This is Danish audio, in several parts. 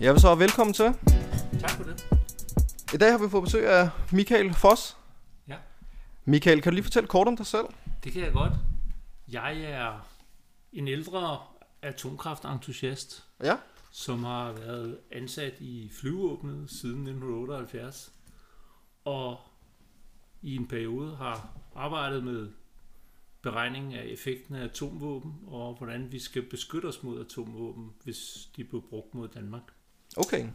Jeg vil så velkommen til. Tak for det. I dag har vi fået besøg af Michael Foss. Ja. Michael, kan du lige fortælle kort om dig selv? Det kan jeg godt. Jeg er en ældre atomkraftentusiast, Ja. som har været ansat i flyvåbnet siden 1978, og i en periode har arbejdet med beregning af effekten af atomvåben, og hvordan vi skal beskytte os mod atomvåben, hvis de bliver brugt mod Danmark. Okay.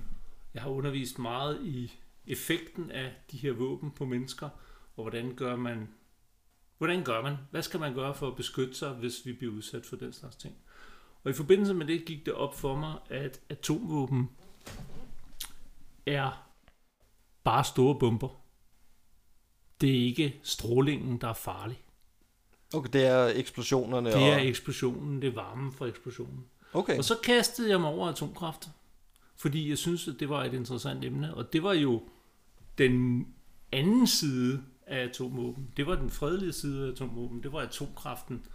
Jeg har undervist meget i effekten af de her våben på mennesker, og hvordan gør man, hvordan gør man, hvad skal man gøre for at beskytte sig, hvis vi bliver udsat for den slags ting. Og i forbindelse med det gik det op for mig, at atomvåben er bare store bomber. Det er ikke strålingen, der er farlig. Okay, det er eksplosionerne Det er og... eksplosionen, det er varmen fra eksplosionen. Okay. Og så kastede jeg mig over atomkraft, fordi jeg synes, at det var et interessant emne. Og det var jo den anden side af atomvåben. Det var den fredelige side af atomvåben. Det var atomkraften.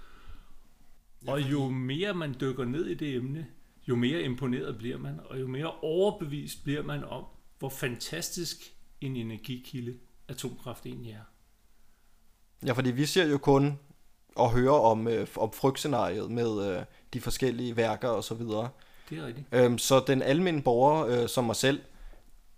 Og jo mere man dykker ned i det emne, jo mere imponeret bliver man, og jo mere overbevist bliver man om, hvor fantastisk en energikilde atomkraft egentlig er. Ja, fordi vi ser jo kun og hører om, øh, om frygtscenariet med øh, de forskellige værker og så videre. Det er rigtigt. Øhm, så den almindelige borger øh, som mig selv,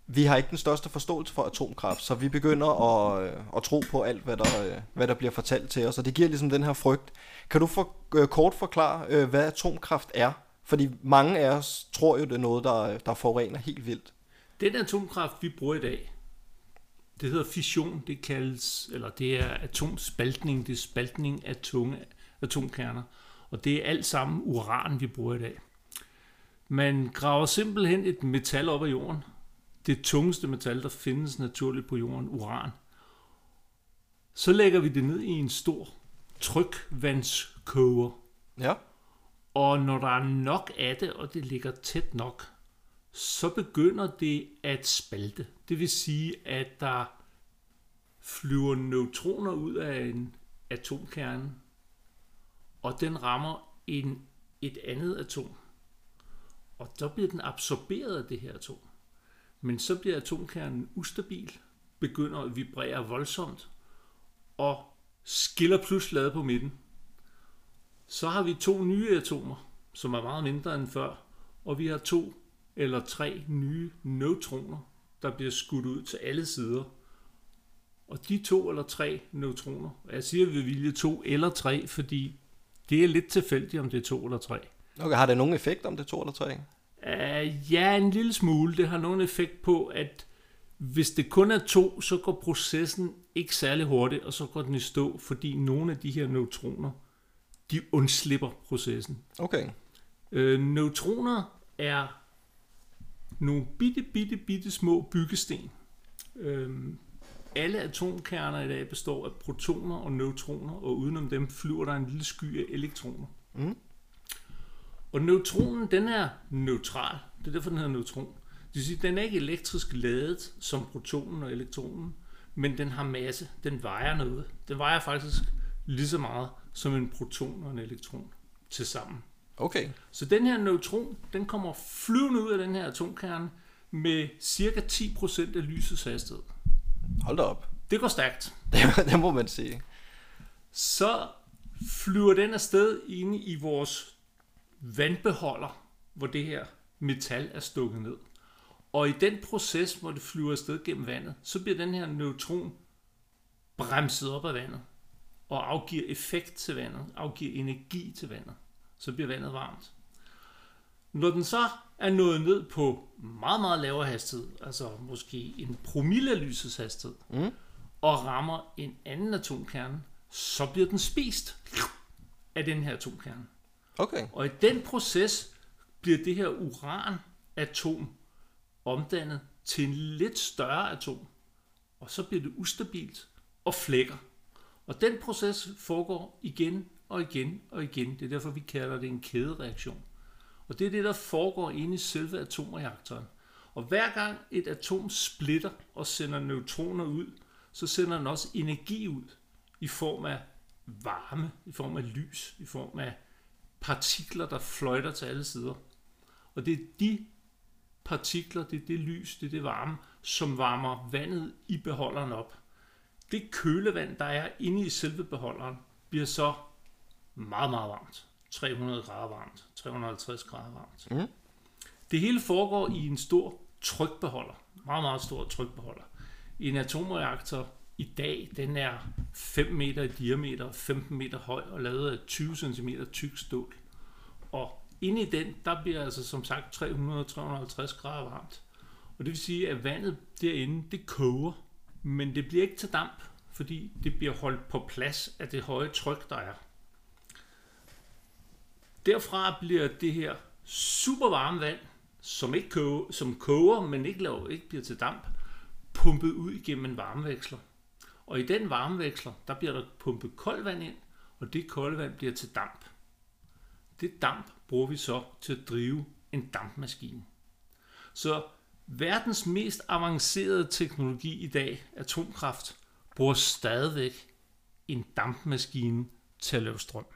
vi har ikke den største forståelse for atomkraft, så vi begynder at, øh, at tro på alt, hvad der, øh, hvad der bliver fortalt til os, og det giver ligesom den her frygt. Kan du for, øh, kort forklare, øh, hvad atomkraft er? Fordi mange af os tror jo, det er noget, der, der forurener helt vildt. Den atomkraft, vi bruger i dag, det hedder fission, det kaldes, eller det er atomspaltning, det er spaltning af tunge atomkerner. Og det er alt sammen uran, vi bruger i dag. Man graver simpelthen et metal op af jorden. Det tungeste metal, der findes naturligt på jorden, uran. Så lægger vi det ned i en stor trykvandskoger. Ja. Og når der er nok af det, og det ligger tæt nok, så begynder det at spalte. Det vil sige, at der flyver neutroner ud af en atomkerne, og den rammer en, et andet atom. Og så bliver den absorberet af det her atom. Men så bliver atomkernen ustabil, begynder at vibrere voldsomt, og skiller pludselig ladet på midten. Så har vi to nye atomer, som er meget mindre end før, og vi har to eller tre nye neutroner, der bliver skudt ud til alle sider. Og de to eller tre neutroner, og jeg siger ved vilje to eller tre, fordi det er lidt tilfældigt, om det er to eller tre. Okay, har det nogen effekt, om det er to eller tre? Uh, ja, en lille smule. Det har nogen effekt på, at hvis det kun er to, så går processen ikke særlig hurtigt, og så går den i stå, fordi nogle af de her neutroner, de undslipper processen. Okay. Øh, neutroner er nogle bitte, bitte, bitte små byggesten. Øhm, alle atomkerner i dag består af protoner og neutroner, og udenom dem flyver der en lille sky af elektroner. Mm. Og neutronen, den er neutral. Det er derfor, den hedder neutron. Det vil sige, den er ikke elektrisk ladet som protonen og elektronen, men den har masse. Den vejer noget. Den vejer faktisk lige så meget som en proton og en elektron til sammen. Okay. Så den her neutron, den kommer flyvende ud af den her atomkerne med cirka 10% af lysets hastighed. Hold da op. Det går stærkt. Det, må man sige. Så flyver den afsted inde i vores vandbeholder, hvor det her metal er stukket ned. Og i den proces, hvor det flyver afsted gennem vandet, så bliver den her neutron bremset op af vandet og afgiver effekt til vandet, afgiver energi til vandet. Så bliver vandet varmt. Når den så er nået ned på meget, meget lavere hastighed, altså måske en promille af lysets hastighed, Mm. og rammer en anden atomkerne, så bliver den spist af den her atomkerne. Okay. Og i den proces bliver det her uranatom omdannet til en lidt større atom, og så bliver det ustabilt og flækker. Og den proces foregår igen og igen og igen. Det er derfor, vi kalder det en kædereaktion. Og det er det, der foregår inde i selve atomreaktoren. Og hver gang et atom splitter og sender neutroner ud, så sender den også energi ud i form af varme, i form af lys, i form af partikler, der fløjter til alle sider. Og det er de partikler, det er det lys, det er det varme, som varmer vandet i beholderen op. Det kølevand, der er inde i selve beholderen, bliver så meget, meget varmt. 300 grader varmt, 350 grader varmt. Mm. Det hele foregår i en stor trykbeholder. Meget, meget stor trykbeholder. En atomreaktor i dag, den er 5 meter i diameter, 15 meter høj og lavet af 20 cm tyk stål. Og inde i den, der bliver altså som sagt 300-350 grader varmt. Og det vil sige, at vandet derinde, det koger, men det bliver ikke til damp, fordi det bliver holdt på plads af det høje tryk, der er. Derfra bliver det her super varme vand, som ikke koger, som koger, men ikke, laver, ikke bliver til damp, pumpet ud igennem en varmeveksler. Og i den varmeveksler, der bliver der pumpet koldt vand ind, og det kolde vand bliver til damp. Det damp bruger vi så til at drive en dampmaskine. Så verdens mest avancerede teknologi i dag, atomkraft, bruger stadigvæk en dampmaskine til at lave strøm.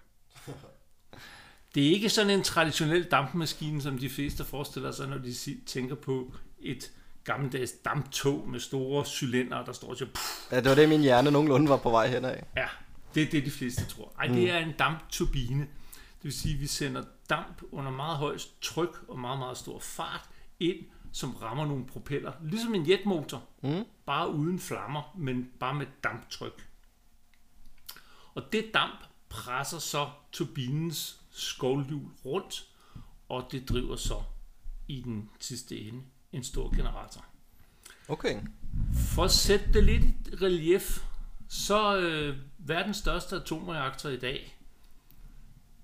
Det er ikke sådan en traditionel dampmaskine, som de fleste forestiller sig, når de tænker på et gammeldags damptog med store cylinder, der står til... Ja, det var det, min hjerne nogenlunde var på vej hen af. Ja, det er det, de fleste tror. Ej, det er en dampturbine. Det vil sige, at vi sender damp under meget højt tryk og meget, meget stor fart ind, som rammer nogle propeller. Ligesom en jetmotor, Mm. bare uden flammer, men bare med damptryk. Og det damp presser så turbinens skovlhjul rundt, og det driver så i den sidste ende en stor generator. Okay. For at sætte det lidt i relief, så øh, verdens største atomreaktor i dag,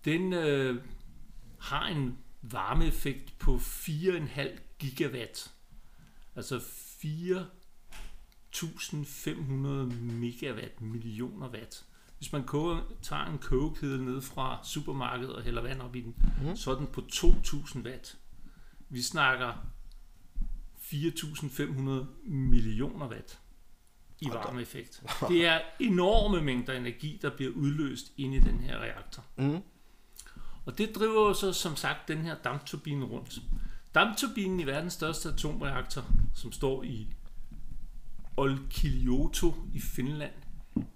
den øh, har en varmeeffekt på 4,5 gigawatt. Altså 4.500 megawatt, millioner watt. Hvis man koger, tager en kogekedel ned fra supermarkedet og hælder vand op i den, mm. så er den på 2.000 watt. Vi snakker 4.500 millioner watt i varmeeffekt. Det er enorme mængder energi, der bliver udløst inde i den her reaktor. Mm. Og det driver jo så som sagt den her dampturbine rundt. Dampturbinen i verdens største atomreaktor, som står i Olkiluoto i Finland,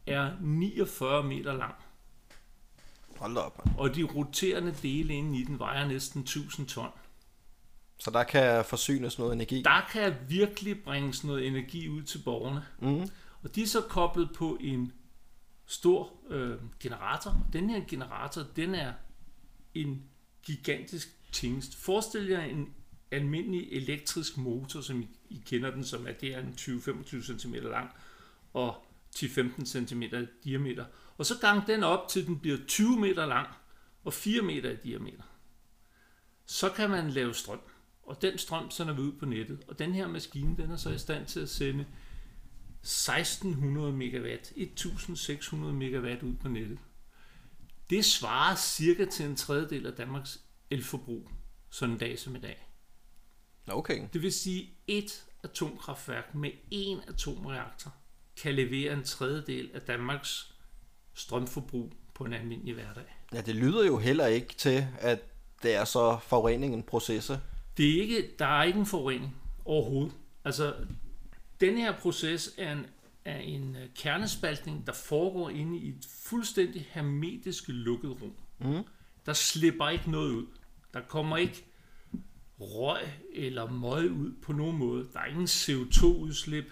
er 49 meter lang. Hold op. Og de roterende dele inde i den vejer næsten 1000 ton. Så der kan forsynes noget energi. Der kan virkelig bringes noget energi ud til borgerne. Mm. Og de er så koblet på en stor øh, generator. Den her generator, den er en gigantisk tingest. Forestil jer en almindelig elektrisk motor, som I, I kender den, som er det er en 20-25 cm lang og 10-15 cm i diameter. Og så gang den op til den bliver 20 meter lang og 4 meter i diameter. Så kan man lave strøm. Og den strøm sender vi ud på nettet. Og den her maskine, den er så i stand til at sende 1600 megawatt, 1600 megawatt ud på nettet. Det svarer cirka til en tredjedel af Danmarks elforbrug, sådan en dag som i dag. Okay. Det vil sige, et atomkraftværk med én atomreaktor kan levere en tredjedel af Danmarks strømforbrug på en almindelig hverdag. Ja, det lyder jo heller ikke til, at det er så forurening en processe. Det er ikke, der er ikke en forurening overhovedet. Altså, den her proces er en, er en øh, kernespaltning, der foregår inde i et fuldstændig hermetisk lukket rum. Mm. Der slipper ikke noget ud. Der kommer ikke røg eller møg ud på nogen måde. Der er ingen CO2-udslip.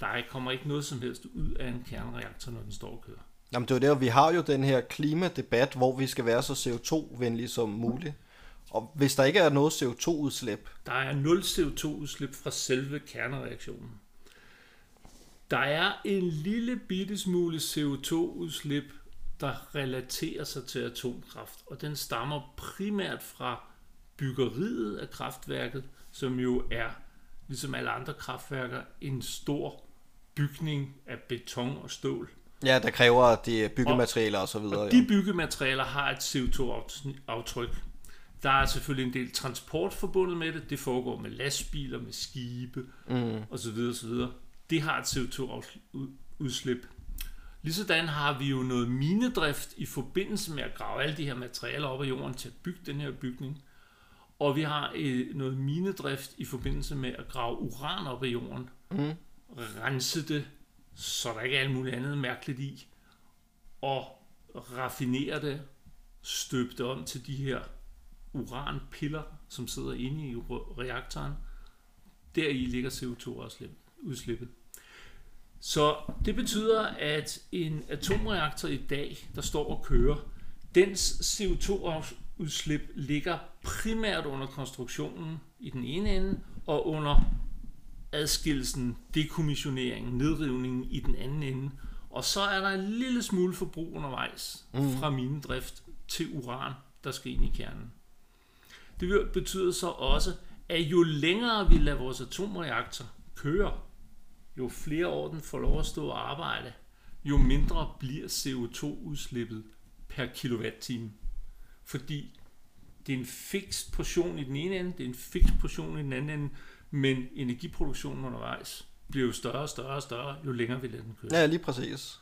Der er- kommer ikke noget som helst ud af en kernereaktor, når den står og kører. Jamen det er jo det, vi har jo den her klimadebat, hvor vi skal være så CO2-venlige som muligt. Og hvis der ikke er noget CO2-udslip, Der er 0 CO2-udslip fra selve kernereaktionen. Der er en lille bitte smule CO2-udslip, der relaterer sig til atomkraft, og den stammer primært fra byggeriet af kraftværket, som jo er, ligesom alle andre kraftværker, en stor bygning af beton og stål. ja, der kræver de byggematerialer og så videre. Og de byggematerialer har et CO2-aftryk. Der er selvfølgelig en del transport forbundet med det. Det foregår med lastbiler, med skibe Mm. osv. osv. Det har et CO2-udslip. Ligesådan har vi jo noget minedrift i forbindelse med at grave alle de her materialer op af jorden til at bygge den her bygning. Og vi har øh, noget minedrift i forbindelse med at grave uran op af jorden. Mm. Rense det, så der ikke er alt muligt andet mærkeligt i. Og raffinere det, støbe det om til de her uranpiller, som sidder inde i reaktoren. Deri ligger CO2-udslippet. Så det betyder, at en atomreaktor i dag, der står og kører, dens CO2-udslip ligger primært under konstruktionen i den ene ende, og under adskillelsen, dekommissioneringen, nedrivningen i den anden ende. Og så er der en lille smule forbrug undervejs mm. fra minedrift til uran, der skal ind i kernen. Det betyder så også, at jo længere vi lader vores atomreaktor køre, jo flere år den får lov at stå og arbejde, jo mindre bliver CO2-udslippet per kilowatt-time. Fordi det er en fix portion i den ene ende, det er en fix portion i den anden ende, men energiproduktionen undervejs bliver jo større og større og større, jo længere vi lader den køre. Ja, lige præcis.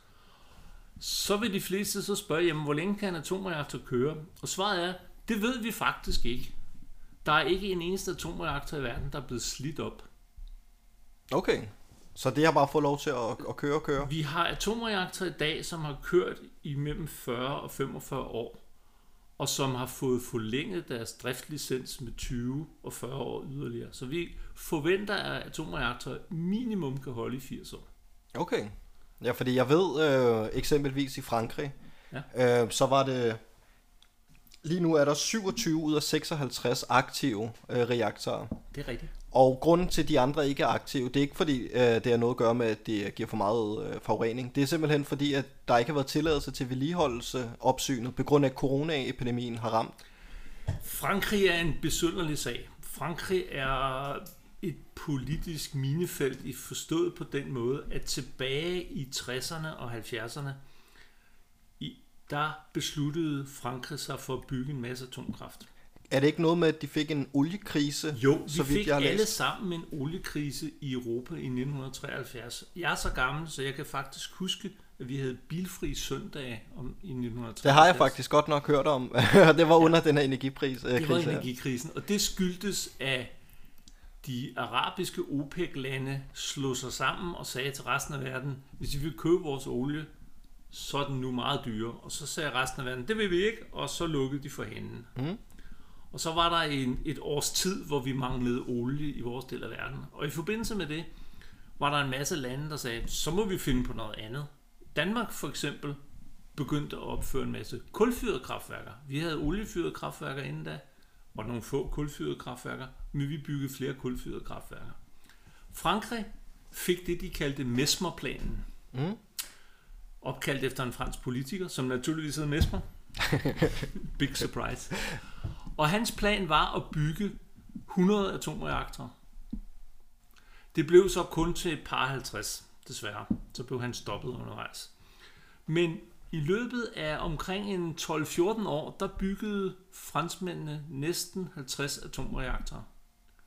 Så vil de fleste så spørge, jamen, hvor længe kan en atomreaktor køre? Og svaret er, det ved vi faktisk ikke. Der er ikke en eneste atomreaktor i verden, der er blevet slidt op. Okay. Så det har bare fået lov til at, at køre og køre? Vi har atomreaktorer i dag, som har kørt i mellem 40 og 45 år, og som har fået forlænget deres driftlicens med 20 og 40 år yderligere. Så vi forventer, at atomreaktorer minimum kan holde i 80 år. Okay. Ja, fordi jeg ved øh, eksempelvis i Frankrig, ja. øh, så var det Lige nu er der 27 ud af 56 aktive øh, reaktorer. Det er rigtigt. Og grunden til, at de andre ikke er aktive, det er ikke fordi, øh, det har noget at gøre med, at det giver for meget øh, forurening. Det er simpelthen fordi, at der ikke har været tilladelse til vedligeholdelse opsynet, på grund af, at coronaepidemien har ramt. Frankrig er en besynderlig sag. Frankrig er et politisk minefelt i forstået på den måde, at tilbage i 60'erne og 70'erne, der besluttede Frankrig sig for at bygge en masse atomkraft. Er det ikke noget med, at de fik en oliekrise? Jo, vi så vidt fik jeg alle læst? sammen en oliekrise i Europa i 1973. Jeg er så gammel, så jeg kan faktisk huske, at vi havde bilfri søndag om, i 1973. Det har jeg faktisk godt nok hørt om. det var under ja, den her energipris. Øh, det var energikrisen, og det skyldtes af de arabiske OPEC-lande slog sig sammen og sagde til resten af verden, hvis vi vil købe vores olie, så er den nu meget dyre. Og så sagde resten af verden, det vil vi ikke, og så lukkede de for hende. Mm. Og så var der en, et års tid, hvor vi manglede olie i vores del af verden. Og i forbindelse med det, var der en masse lande, der sagde, så må vi finde på noget andet. Danmark for eksempel begyndte at opføre en masse kulfyrede kraftværker. Vi havde oliefyrede kraftværker inden da, og nogle få kulfyrede kraftværker, men vi byggede flere kulfyrede kraftværker. Frankrig fik det, de kaldte Mesmerplanen. Mm opkaldt efter en fransk politiker, som naturligvis hedder Mesmer. Big surprise. Og hans plan var at bygge 100 atomreaktorer. Det blev så kun til et par 50, desværre. Så blev han stoppet undervejs. Men i løbet af omkring en 12-14 år, der byggede franskmændene næsten 50 atomreaktorer.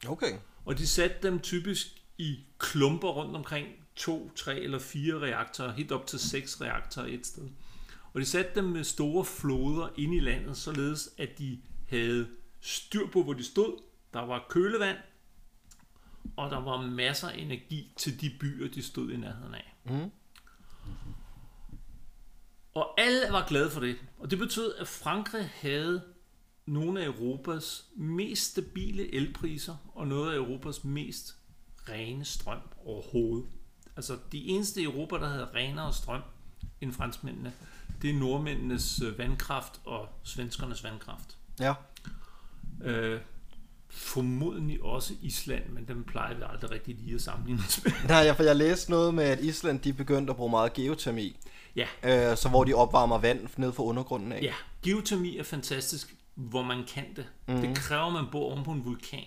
Okay. Og de satte dem typisk i klumper rundt omkring to, tre eller fire reaktorer, helt op til seks reaktorer et sted. Og de satte dem med store floder ind i landet, således at de havde styr på, hvor de stod. Der var kølevand, og der var masser af energi til de byer, de stod i nærheden af. Mm. Og alle var glade for det. Og det betød, at Frankrig havde nogle af Europas mest stabile elpriser, og noget af Europas mest rene strøm overhovedet. Altså, de eneste i Europa, der havde renere strøm end franskmændene, det er nordmændenes øh, vandkraft og svenskernes vandkraft. Ja. Øh, formodentlig også Island, men dem plejer vi aldrig rigtig lige at sammenligne os med. Nej, for jeg læste noget med, at Island de begyndte at bruge meget geotermi. Ja. Øh, så hvor de opvarmer vand ned fra undergrunden af. Ja, geotermi er fantastisk, hvor man kan det. Mm-hmm. Det kræver, at man bor oven på en vulkan.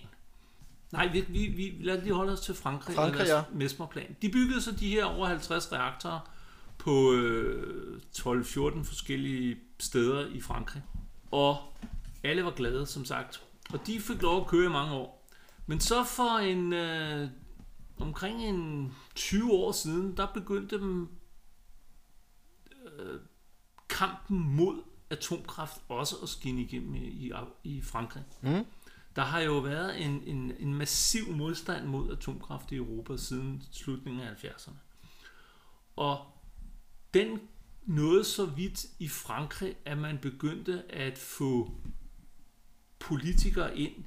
Nej, vi, vi, vi lad lige holde os til Frankrig, Frankrig ja. Mesmerplan. De byggede så de her over 50 reaktorer på øh, 12-14 forskellige steder i Frankrig. Og alle var glade, som sagt. Og de fik lov at køre i mange år. Men så for en øh, omkring en 20 år siden, der begyndte dem øh, kampen mod atomkraft også at skinne igennem i, i, i Frankrig. Mm. Der har jo været en, en, en massiv modstand mod atomkraft i Europa siden slutningen af 70'erne. Og den nåede så vidt i Frankrig, at man begyndte at få politikere ind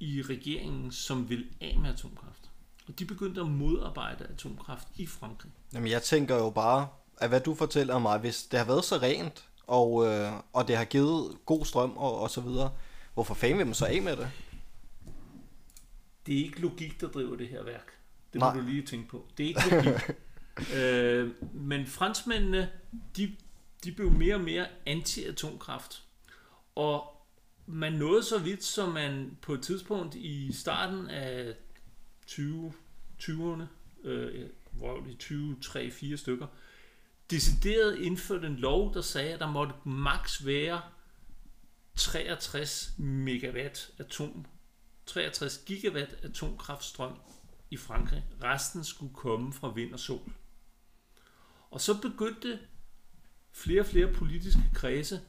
i regeringen, som vil af med atomkraft. Og de begyndte at modarbejde atomkraft i Frankrig. Jamen jeg tænker jo bare, at hvad du fortæller mig, hvis det har været så rent, og, øh, og det har givet god strøm og, og så videre, hvorfor fanden vil man så af med det? Det er ikke logik, der driver det her værk. Det Nej. må du lige tænke på. Det er ikke logik. øh, men franskmændene, de, de blev mere og mere anti-atomkraft. Og man nåede så vidt, som man på et tidspunkt i starten af 20, 20'erne, øh, hvor de 20, 3, 4 stykker, decideret indførte en lov, der sagde, at der måtte maks være 63 megawatt atom 63 gigawatt atomkraftstrøm i Frankrig. Resten skulle komme fra vind og sol. Og så begyndte flere og flere politiske kredse,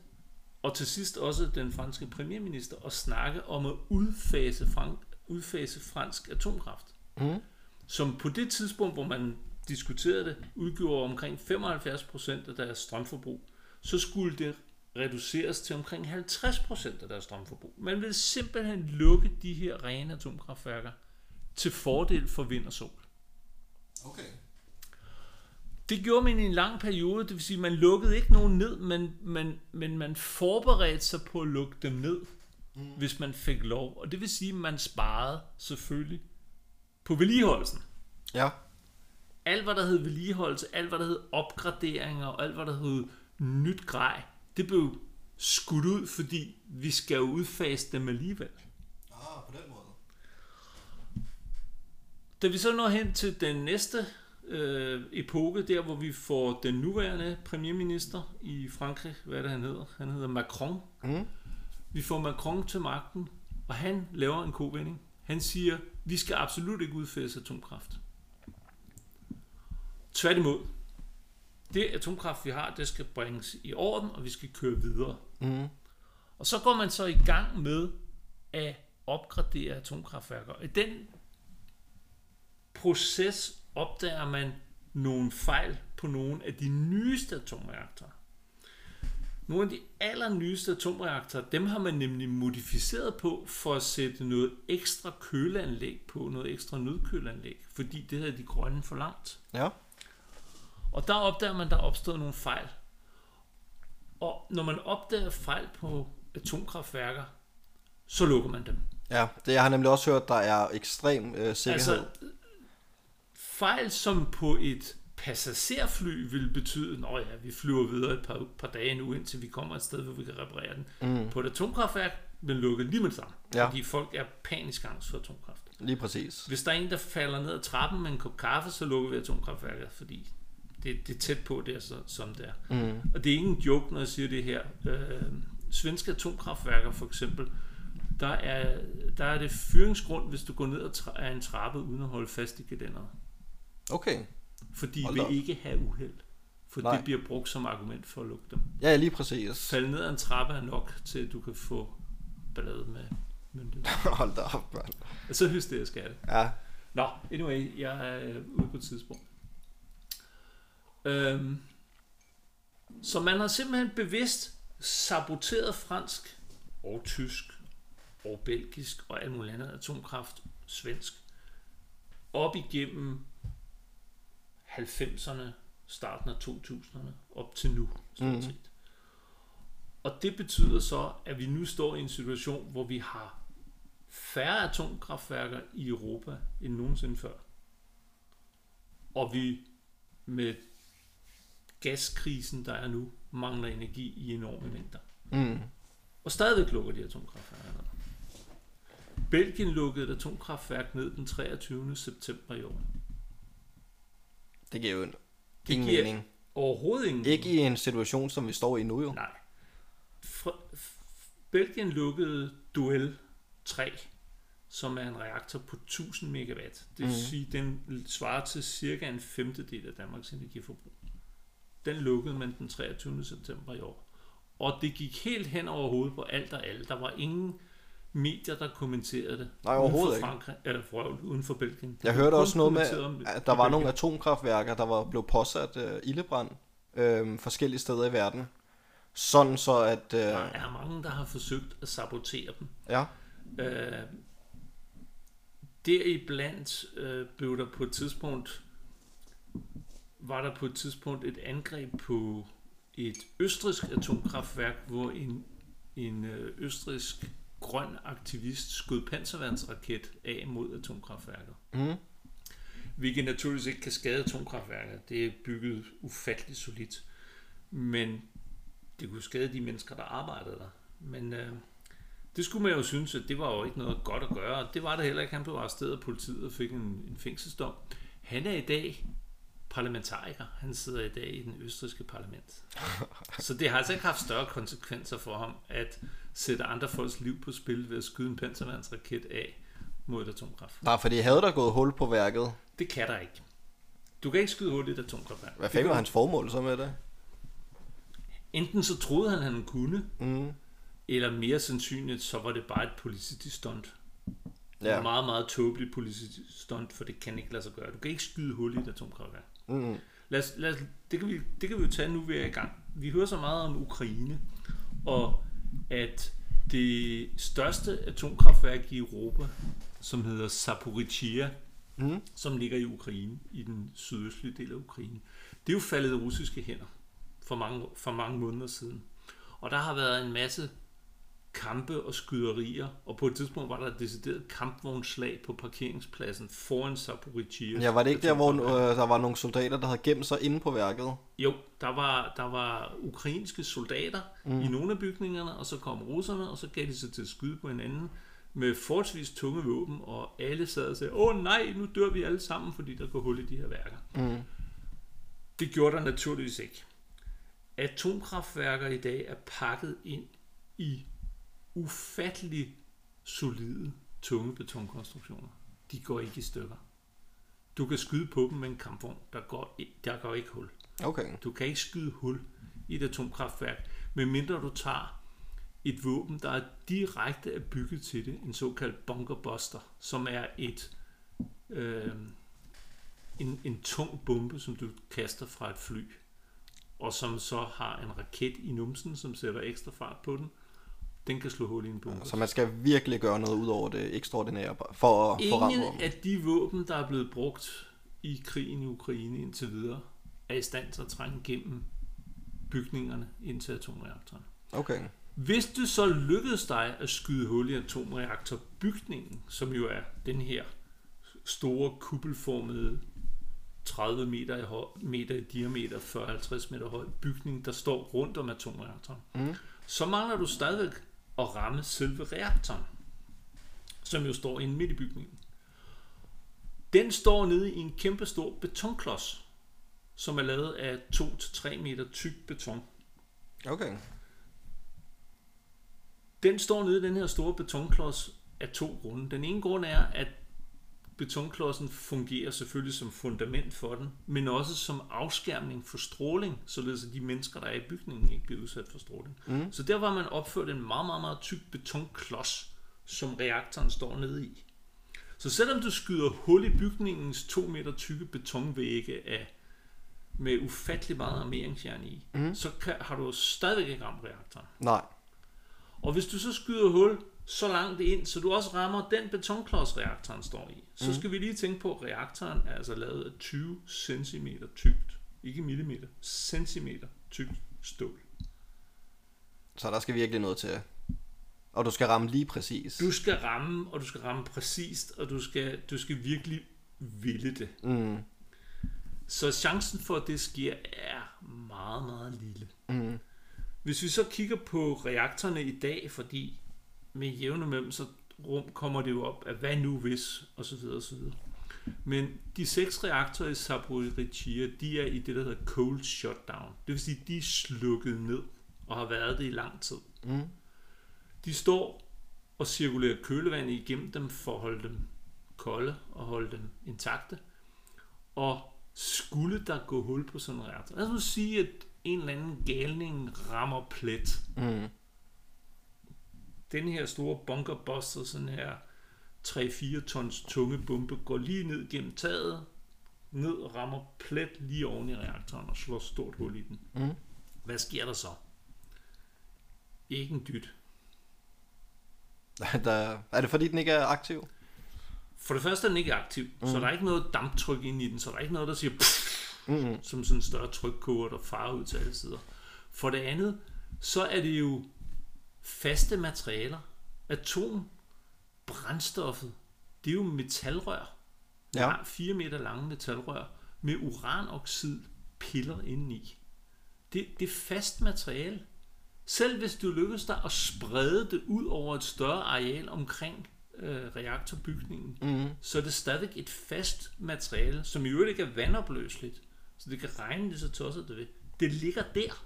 og til sidst også den franske premierminister, at snakke om at udfase, frank, udfase fransk atomkraft. Mm. Som på det tidspunkt, hvor man diskuterede det, udgjorde omkring 75% af deres strømforbrug. Så skulle det reduceres til omkring 50% af deres strømforbrug. Man vil simpelthen lukke de her rene atomkraftværker til fordel for vind og sol. Okay. Det gjorde man i en lang periode, det vil sige, man lukkede ikke nogen ned, men, men, men man forberedte sig på at lukke dem ned, mm. hvis man fik lov. Og det vil sige, at man sparede selvfølgelig på vedligeholdelsen. Ja. Alt, hvad der hed vedligeholdelse, alt, hvad der hed opgraderinger, og alt, hvad der hed nyt grej, det blev skudt ud, fordi vi skal jo udfase dem alligevel. Ah, på den måde. Da vi så når hen til den næste øh, epoke, der hvor vi får den nuværende premierminister i Frankrig, hvad er det han hedder? Han hedder Macron. Mm. Vi får Macron til magten, og han laver en kovending. Han siger, vi skal absolut ikke udfase atomkraft. Tværtimod, det atomkraft, vi har, det skal bringes i orden, og vi skal køre videre. Mm. Og så går man så i gang med at opgradere atomkraftværker. I den proces opdager man nogle fejl på nogle af de nyeste atomreaktorer. Nogle af de allernyeste atomreaktorer, dem har man nemlig modificeret på for at sætte noget ekstra køleanlæg på, noget ekstra nødkøleanlæg, fordi det havde de grønne for langt. Ja. Og der opdager man, der er opstået nogle fejl. Og når man opdager fejl på atomkraftværker, så lukker man dem. Ja, det jeg har nemlig også hørt, der er ekstrem øh, sikkerhed. Altså, fejl som på et passagerfly vil betyde, at ja, vi flyver videre et par, par dage nu, indtil vi kommer et sted, hvor vi kan reparere den. Mm. På et atomkraftværk vil lukke lige med det samme, Ja. fordi folk er panisk angst for atomkraft. Lige præcis. Hvis der er en, der falder ned ad trappen med en kop kaffe, så lukker vi atomkraftværket, fordi det, det er tæt på der, så, som det er. Mm. Og det er ikke en joke, når jeg siger det her. Øh, svenske atomkraftværker for eksempel, der er, der er det fyringsgrund, hvis du går ned ad en trappe uden at holde fast i gelænderet. Okay. For de Hold op. ikke have uheld. For Nej. det bliver brugt som argument for at lukke dem. Ja, lige præcis. Falde ned ad en trappe er nok til, at du kan få ballade med myndigheder. Hold da op, mand. Og så hysterisk er det. Ja. Nå, anyway, jeg er ude på et tidspunkt. Øhm, så man har simpelthen bevidst saboteret fransk og tysk og belgisk og alt muligt andet atomkraft, svensk, op igennem 90'erne, starten af 2000'erne, op til nu, stort Mhm. set. Og det betyder så, at vi nu står i en situation, hvor vi har færre atomkraftværker i Europa end nogensinde før. Og vi med gaskrisen, der er nu, mangler energi i enorme mængder. Mm. Og stadigvæk lukker de atomkraftværker ned. Belgien lukkede et atomkraftværk ned den 23. september i år. Det giver jo Det ingen giver mening. overhovedet ingen Ikke i en situation, som vi står i nu jo. Nej. Fra, f- Belgien lukkede Duel 3, som er en reaktor på 1000 megawatt. Det vil Mhm. sige, den svarer til cirka en femtedel af Danmarks energiforbrug. Den lukkede man den 23. september i år. Og det gik helt hen over hovedet på alt og alle. Der var ingen medier, der kommenterede det. Nej, overhovedet uden ikke. for Frankrig, eller for, uden for Belgien. Jeg hørte også noget med, at der var nogle atomkraftværker, der var blevet påsat øh, ildebrand øh, forskellige steder i verden. Sådan så at... Øh, Der er mange, der har forsøgt at sabotere dem. ja, Øh, deriblandt øh, blev der på et tidspunkt var der på et tidspunkt et angreb på et østrisk atomkraftværk, hvor en, en øh, østrisk grøn aktivist skød panserværnsraket af mod atomkraftværket. mm, Hvilket naturligvis ikke kan skade atomkraftværket. Det er bygget ufatteligt solidt. Men det kunne skade de mennesker, der arbejdede der. Men øh, det skulle man jo synes, at det var jo ikke noget godt at gøre. Og det var det heller ikke. Han blev arresteret af politiet og fik en, en fængselsdom. Han er i dag parlamentariker. Han sidder i dag i den østriske parlament. Så det har altså ikke haft større konsekvenser for ham at sætte andre folks liv på spil ved at skyde en panserværnsraket af mod et atomkraft. nej, fordi havde der gået hul på værket, Det kan der ikke. Du kan ikke skyde hul i et atomkraftværk. hvad fanden var hans formål så med det? Enten så troede han, han kunne, Mm, eller mere sandsynligt, så var det bare et politisk stunt. ja. Ja. Meget, meget tåbeligt politisk stunt, for det kan ikke lade sig gøre. Du kan ikke skyde hul i et atomkraftværk. Mm, Lad os, lad os, det, kan vi, det kan vi jo tage nu, vi er i gang. Vi hører så meget om Ukraine, og at det største atomkraftværk i Europa, som hedder Zaporizhia, mm, som ligger i Ukraine, i den sydøstlige del af Ukraine. Det er jo faldet i russiske hænder for mange, for mange måneder siden. Og der har været en masse kampe og skyderier, og på et tidspunkt var der et decideret kampvognslag på parkeringspladsen foran Zaporizhia. ja, var det ikke der, hvor øh, der var nogle soldater, der havde gemt sig inde på værket? Jo, der var, der var ukrainske soldater mm. i nogle af bygningerne, og så kom russerne, og så gav de sig til at skyde på hinanden med forholdsvis tunge våben, og alle sad og sagde, åh nej, nu dør vi alle sammen, fordi der går hul i de her værker. Mm. Det gjorde der naturligvis ikke. Atomkraftværker i dag er pakket ind i ufattelig solide, tunge betonkonstruktioner. De går ikke i stykker. Du kan skyde på dem med en kampvogn, der går, der går ikke hul. Okay. Du kan ikke skyde hul i et atomkraftværk, medmindre du tager et våben, der er direkte er bygget til det, en såkaldt bunkerbuster, som er et øh, en, en tung bombe, som du kaster fra et fly, og som så har en raket i numsen, som sætter ekstra fart på den. Den kan slå hul i en bombe. Så man skal virkelig gøre noget ud over det ekstraordinære for at Ingen våben. af de våben, der er blevet brugt i krigen i Ukraine indtil videre, er i stand til at trænge igennem bygningerne ind til atomreaktoren. Okay. Hvis det så lykkedes dig at skyde hul i atomreaktorbygningen, som jo er den her store kuppelformede 30 meter i, høj, meter i diameter, 40-50 meter høj bygning, der står rundt om atomreaktoren, Mm. så mangler du stadigvæk at ramme selve reaktoren, som jo står inde midt i bygningen. Den står nede i en kæmpe stor betonklods, som er lavet af 2-3 meter tyk beton. Okay. Den står nede i den her store betonklods af to grunde. Den ene grund er, at betonklodsen fungerer selvfølgelig som fundament for den, men også som afskærmning for stråling, således at de mennesker, der er i bygningen, ikke bliver udsat for stråling. Mm. Så der var man opført en meget, meget, meget tyk betonklods, som reaktoren står nede i. Så selvom du skyder hul i bygningens to meter tykke betonvægge af, med ufattelig meget armeringsjern i, Mm. så kan, har du stadigvæk ikke ramt reaktoren. Nej. Og hvis du så skyder hul så langt ind, så du også rammer den betonklods, reaktoren står i, så Mm. skal vi lige tænke på, at reaktoren er altså lavet af 20 cm tykt, ikke millimeter, centimeter tykt stål. Så der skal virkelig noget til. Og du skal ramme lige præcis. Du skal ramme, og du skal ramme præcist, og du skal, du skal virkelig ville det. Mm. Så chancen for, at det sker, er meget, meget lille. Mm. Hvis vi så kigger på reaktorerne i dag, fordi med jævne mellem, så rum kommer det jo op, at hvad nu hvis, og så videre, og så videre. Men de seks reaktorer i Zaporizhia, de er i det, der hedder cold shutdown. Det vil sige, de er slukket ned og har været det i lang tid. Mm. De står og cirkulerer kølevand igennem dem for at holde dem kolde og holde dem intakte. Og skulle der gå hul på sådan en reaktor, lad os sige, at en eller anden galning rammer plet, Mm. Den her store bunkerbuster, sådan her 3-4 tons tunge bombe, går lige ned gennem taget, ned og rammer plet lige oven i reaktoren og slår stort hul i den. Mm. Hvad sker der så? Ikke en dyt. Der, er det fordi, den ikke er aktiv? For det første er den ikke aktiv, mm. så der er ikke noget damptryk ind i den, så der er ikke noget, der siger pff, Mm. som sådan en større trykkoger, der farer ud til alle sider. For det andet, så er det jo faste materialer. Atom, brændstoffet, det er jo metalrør. Ja. Ja. 4 meter lange metalrør med uranoxid piller indeni. Det, det er fast materiale. Selv hvis du lykkes dig at sprede det ud over et større areal omkring øh, reaktorbygningen, Mm. så er det stadig et fast materiale, som i øvrigt ikke er vandopløseligt. Så det kan regne lige så tosset det ved. Det ligger der.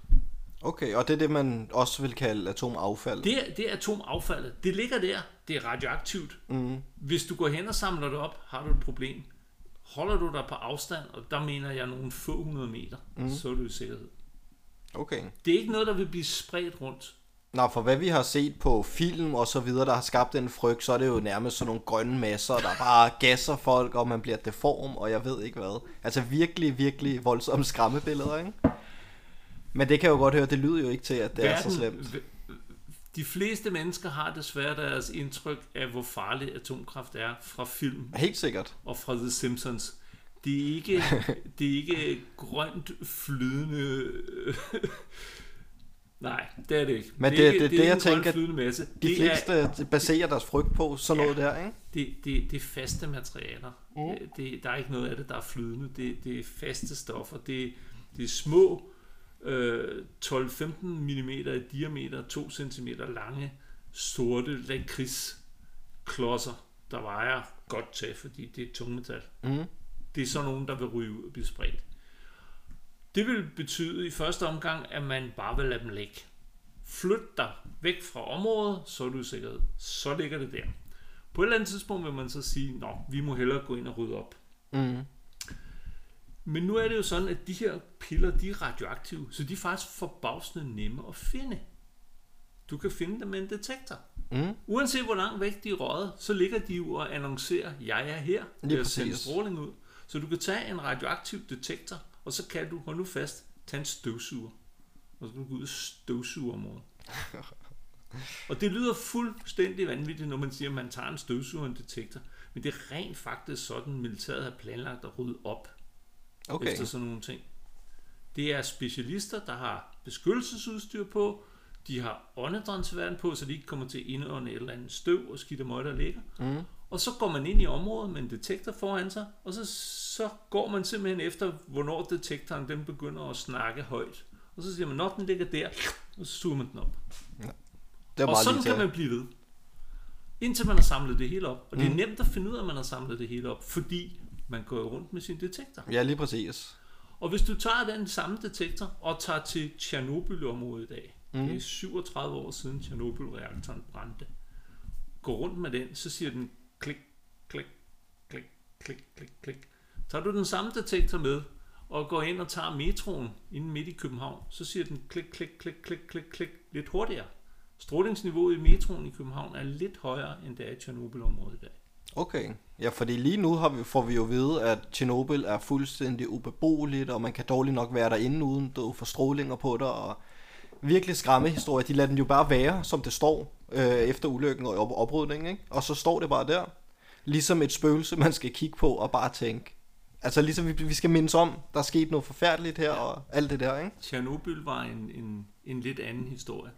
Okay, og det er det, man også vil kalde atomaffald. Det er, det er atomaffaldet. Det ligger der. Det er radioaktivt. Mm. Hvis du går hen og samler det op, har du et problem. Holder du dig på afstand, og der mener jeg nogle få hundrede meter, mm. så er du i sikkerhed. Okay. Det er ikke noget, der vil blive spredt rundt. Nå, for hvad vi har set på film og så videre, der har skabt den frygt, så er det jo nærmest sådan nogle grønne masser, der bare gasser folk, og man bliver deform, og jeg ved ikke hvad. Altså virkelig, virkelig voldsomme skræmmebilleder, ikke? Men det kan jeg jo godt høre, det lyder jo ikke til, at det er så slemt. De fleste mennesker har desværre deres indtryk af, hvor farlig atomkraft er fra film Helt sikkert. og fra The Simpsons. Det er ikke, det er ikke grønt flydende... Nej, det er det ikke. Men er det- ikke, det er det, det, jeg tænker, flydende masse. De det, fleste er, baserer deres frygt på sådan Ja. noget der, ikke? det, det, det er faste materialer. Mm. Det, det, der er ikke noget af det, der er flydende. Det, det er faste stoffer. Det, det er små øh, 12-15 mm i diameter, 2 cm lange, sorte lakridsklodser, der vejer godt til, fordi det er tungmetal. Mm. Det er sådan nogen, der vil ryge ud og blive spredt. Det vil betyde i første omgang, at man bare vil lade dem ligge. Flyt dig væk fra området, så er du i sikkerhed. Så ligger det der. På et eller andet tidspunkt vil man så sige, nå, vi må hellere gå ind og rydde op. Mm. Men nu er det jo sådan, at de her piller, de er radioaktive, så de er faktisk forbavsende nemme at finde. Du kan finde dem med en detektor. Mm. Uanset hvor langt væk de er røget, så ligger de jo og annoncerer, jeg er her. Jeg sender præcis. stråling ud. Så du kan tage en radioaktiv detektor, og så kan du, hold nu fast, tage en støvsuger. Og så kan du gå ud og støvsuge området. og det lyder fuldstændig vanvittigt, når man siger, at man tager en støvsuger og en detektor. Men det er rent faktisk sådan, militæret har planlagt at rydde op Okay. efter sådan nogle ting. Det er specialister, der har beskyttelsesudstyr på, de har åndedrætsværn på, så de ikke kommer til at indånde et eller andet støv og skidt og møg, der ligger. Mm. Og så går man ind i området med en detektor foran sig, og så, så går man simpelthen efter, hvornår detektoren den begynder at snakke højt. Og så siger man, når den ligger der, og så suger man den op. Det er Og sådan kan man blive ved. Indtil man har samlet det hele op. Og det er Mm. nemt at finde ud af, at man har samlet det hele op, fordi man går jo rundt med sin detektor. Ja, lige præcis. Og hvis du tager den samme detektor og tager til Tjernobyl-området i dag, mm. Det er 37 år siden Tjernobyl-reaktoren brændte, går rundt med den, så siger den klik, klik, klik, klik, klik, klik. Tager du den samme detektor med, og går ind og tager metroen inde midt i København, så siger den klik, klik, klik, klik, klik, klik, lidt hurtigere. Strålingsniveauet i metroen i København er lidt højere, end det er i Tjernobyl-området i dag. Okay. Ja, fordi lige nu har vi, får vi jo at vide, at Tjernobyl er fuldstændig ubeboeligt, og man kan dårligt nok være derinde, uden du for strålinger på dig, og virkelig skræmme historie. De lader den jo bare være, som det står, øh, efter ulykken og op- oprydningen, ikke? Og så står det bare der. Ligesom et spøgelse, man skal kigge på og bare tænke. Altså ligesom vi, vi skal mindes om, der er sket noget forfærdeligt her, og alt det der, ikke? Tjernobyl var en, en, en lidt anden historie.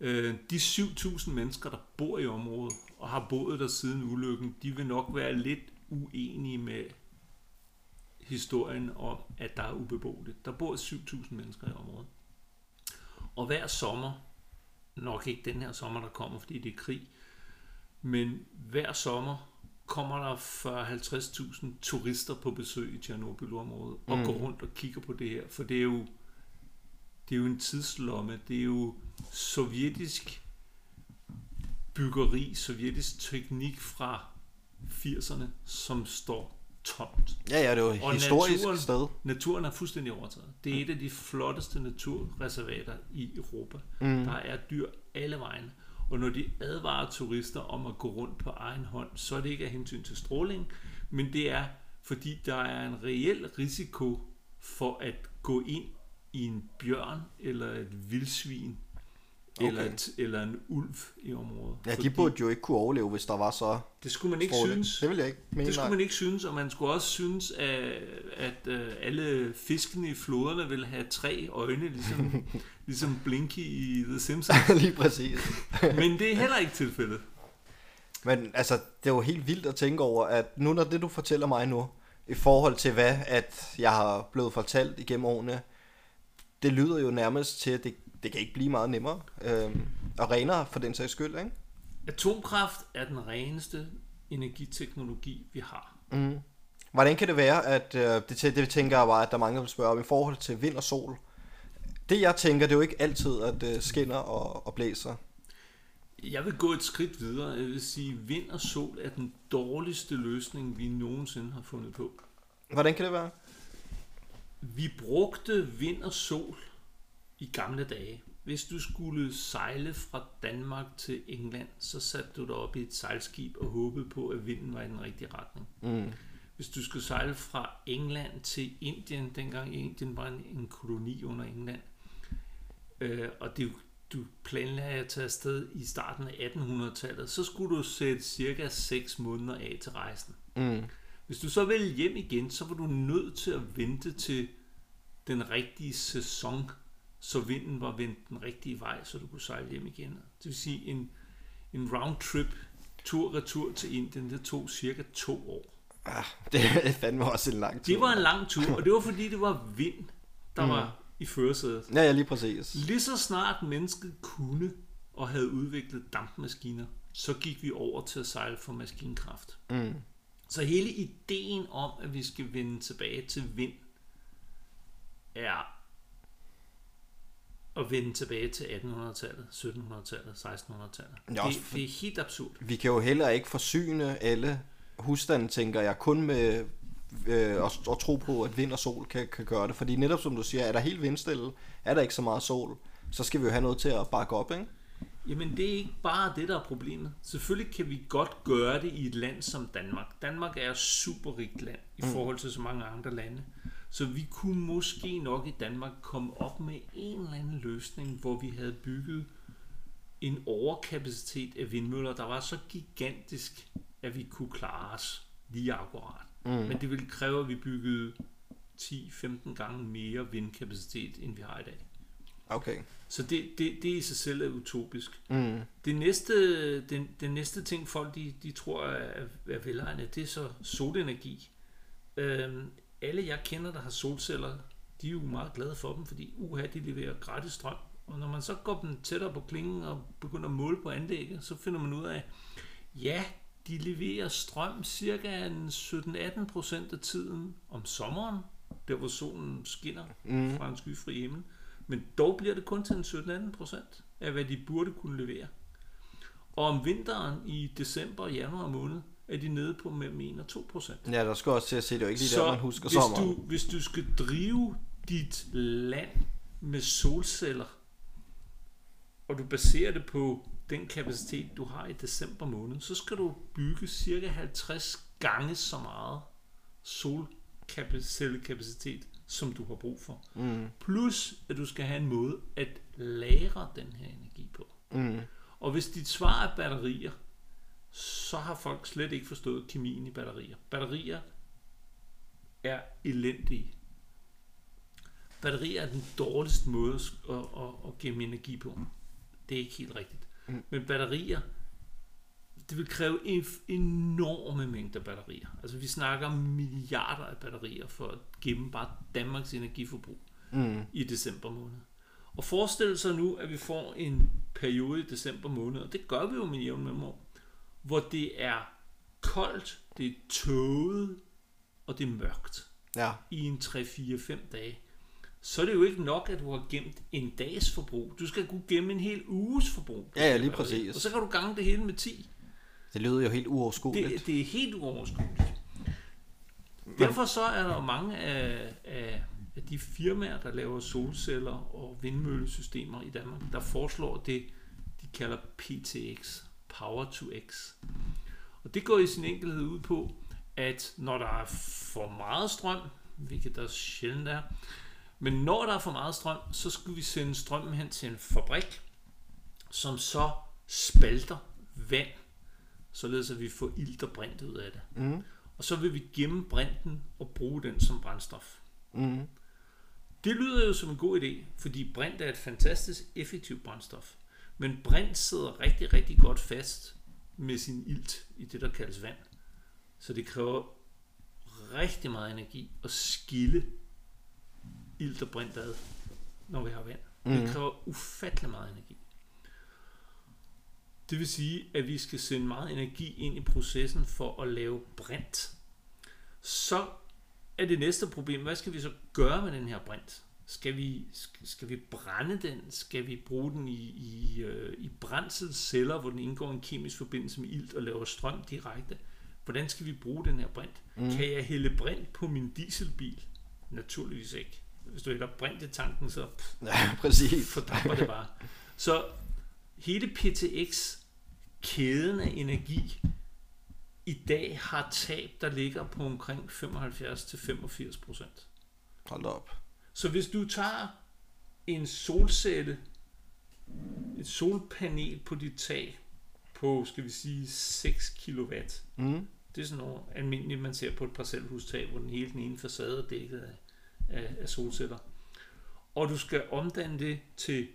Øh, de 7.000 mennesker, der bor i området og har boet der siden ulykken, de vil nok være lidt uenige med historien om, at der er ubeboeligt. Der bor 7.000 mennesker i området. Og hver sommer, nok ikke den her sommer, der kommer, fordi det er krig, men hver sommer kommer der 40-50.000 turister på besøg i Tjernobyl-området og Mm. går rundt og kigger på det her, for det er jo det er jo en tidslomme, det er jo sovjetisk byggeri, sovjetisk teknik fra 80'erne, som står tomt. Ja, ja, det er jo et Og historisk naturen- sted. Naturen er fuldstændig overtaget. Det er et af de flotteste naturreservater i Europa. Mm. Der er dyr alle vegne. Og når de advarer turister om at gå rundt på egen hånd, så er det ikke af hensyn til stråling, men det er, fordi der er en reel risiko for at gå ind i en bjørn eller et vildsvin okay. eller, et, eller en ulv i området. Ja, de burde jo ikke kunne overleve, hvis der var så det skulle man ikke synes. Det vil jeg ikke mene. Det skulle man ikke synes, og man skulle også synes, at, at uh, alle fiskene i floderne ville have tre øjne, ligesom, ligesom Blinky i The Simpsons. Lige præcis. Men det er heller ikke tilfældet. Men altså, det er jo helt vildt at tænke over, at nu når det du fortæller mig nu, i forhold til hvad, at jeg har blevet fortalt igennem årene, det lyder jo nærmest til, at det, det kan ikke blive meget nemmere. Øhm, og renere for den sags skyld, ikke? Atomkraft er den reneste energiteknologi, vi har. Mm. Hvordan kan det være, at øh, det, det tænker jeg bare, at der er mange, der vil spørge om i forhold til vind og sol. Det jeg tænker, det er jo ikke altid, at det skinner og, og blæser. Jeg vil gå et skridt videre. Jeg vil sige, at vind og sol er den dårligste løsning, vi nogensinde har fundet på. Hvordan kan det være? Vi brugte vind og sol i gamle dage. Hvis du skulle sejle fra Danmark til England, så satte du dig op i et sejlskib og håbede på, at vinden var i den rigtige retning. Mm. Hvis du skulle sejle fra England til Indien, dengang Indien var en, en koloni under England, øh, og det, du planlagde at tage afsted i starten af 1800-tallet, så skulle du sætte cirka 6 måneder af til rejsen. Mm. Hvis du så vil hjem igen, så var du nødt til at vente til den rigtige sæson, så vinden var vendt den rigtige vej, så du kunne sejle hjem igen. Det vil sige, en, en round trip, tur-retur til Indien, det tog cirka to år. Ah, det er fandme også en lang tid. Det var en lang tur, og det var fordi, det var vind, der mm. var i førersædet. Ja, ja, lige præcis. Lige så snart mennesket kunne og havde udviklet dampmaskiner, så gik vi over til at sejle for maskinkraft. Mm. Så hele ideen om, at vi skal vende tilbage til vind, er at vende tilbage til 1800-tallet, 1700-tallet, 1600-tallet. Ja, Det, også for- det er helt absurd. Vi kan jo heller ikke forsyne alle husstande, tænker jeg, kun med øh, at, at tro på, at vind og sol kan, kan gøre det. Fordi netop som du siger, er der helt vindstille, er der ikke så meget sol, så skal vi jo have noget til at bakke op, ikke? Jamen det er ikke bare det, der er problemet. Selvfølgelig kan vi godt gøre det i et land som Danmark. Danmark er et superrigt land i forhold til så mange andre lande. Så vi kunne måske nok i Danmark komme op med en eller anden løsning, hvor vi havde bygget en overkapacitet af vindmøller, der var så gigantisk, at vi kunne klare os lige akkurat. Mm. Men det ville kræve, at vi byggede 10-15 gange mere vindkapacitet, end vi har i dag. Okay. Så det, det, det i sig selv er utopisk. Mm. Det næste, den, den næste ting, folk de, de tror er, er velegnet, det er så solenergi. Øhm, alle jeg kender, der har solceller, de er jo meget glade for dem, fordi uha, de leverer gratis strøm. Og når man så går dem tættere på klingen og begynder at måle på anlægget, så finder man ud af, ja, de leverer strøm cirka en 17-18 procent af tiden om sommeren, der hvor solen skinner mm. fra en skyfri himmel. Men dog bliver det kun til en 17-18 procent af, hvad de burde kunne levere. Og om vinteren i december og januar måned, er de nede på mellem 1 og 2 procent. Ja, der skal også til at se, det er jo ikke lige der, man husker hvis sommeren. du, hvis du skal drive dit land med solceller, og du baserer det på den kapacitet, du har i december måned, så skal du bygge cirka 50 gange så meget solcellekapacitet, som du har brug for. Mm. Plus, at du skal have en måde at lagre den her energi på. Mm. Og hvis dit svar er batterier, så har folk slet ikke forstået kemien i batterier. Batterier er elendige. Batterier er den dårligste måde at, at, at gemme energi på. Det er ikke helt rigtigt. Men batterier, det vil kræve en enorme mængder batterier. Altså vi snakker milliarder af batterier for at gemme bare Danmarks energiforbrug Mm. i december måned. Og forestil sig nu, at vi får en periode i december måned, og det gør vi jo med jævn mellemrum, hvor det er koldt, det er tåget, og det er mørkt Ja. i en 3-4-5 dage. Så er det jo ikke nok, at du har gemt en dags forbrug. Du skal kunne gemme en hel uges forbrug. Ja, ja, lige præcis. Og så kan du gange det hele med 10. Det lyder jo helt uoverskueligt. Det, det er helt uoverskueligt. Derfor så er der jo mange af, af, af de firmaer, der laver solceller og vindmøllesystemer i Danmark, der foreslår det, de kalder PTX, Power to X. Og det går i sin enkelhed ud på, at når der er for meget strøm, hvilket der sjældent er, men når der er for meget strøm, så skal vi sende strømmen hen til en fabrik, som så spalter vand, således at vi får ilt og brint ud af det. Mm. Og så vil vi gemme brinten og bruge den som brændstof. Mm. Det lyder jo som en god idé, fordi brint er et fantastisk effektivt brændstof. Men brint sidder rigtig, rigtig godt fast med sin ilt i det, der kaldes vand. Så det kræver rigtig meget energi at skille ilt og brint ad, når vi har vand. Mm. Det kræver ufattelig meget energi. Det vil sige, at vi skal sende meget energi ind i processen for at lave brint. Så er det næste problem, hvad skal vi så gøre med den her brint? Skal vi, skal vi brænde den? Skal vi bruge den i, i, øh, i brændselsceller, hvor den indgår en kemisk forbindelse med ilt og laver strøm direkte? Hvordan skal vi bruge den her brint? Mm. Kan jeg hælde brint på min dieselbil? Naturligvis ikke. Hvis du hælder brint i tanken, så pff, Ja, præcis. fordamper det bare. Så hele PTX kæden af energi i dag har tab, der ligger på omkring 75-85 procent. Hold op. Så hvis du tager en solcelle, et solpanel på dit tag på, skal vi sige, 6 kW. Mm. Det er sådan noget almindeligt, man ser på et parcelhustag, hvor den hele den ene facade er dækket af, af, af solceller. Og du skal omdanne det til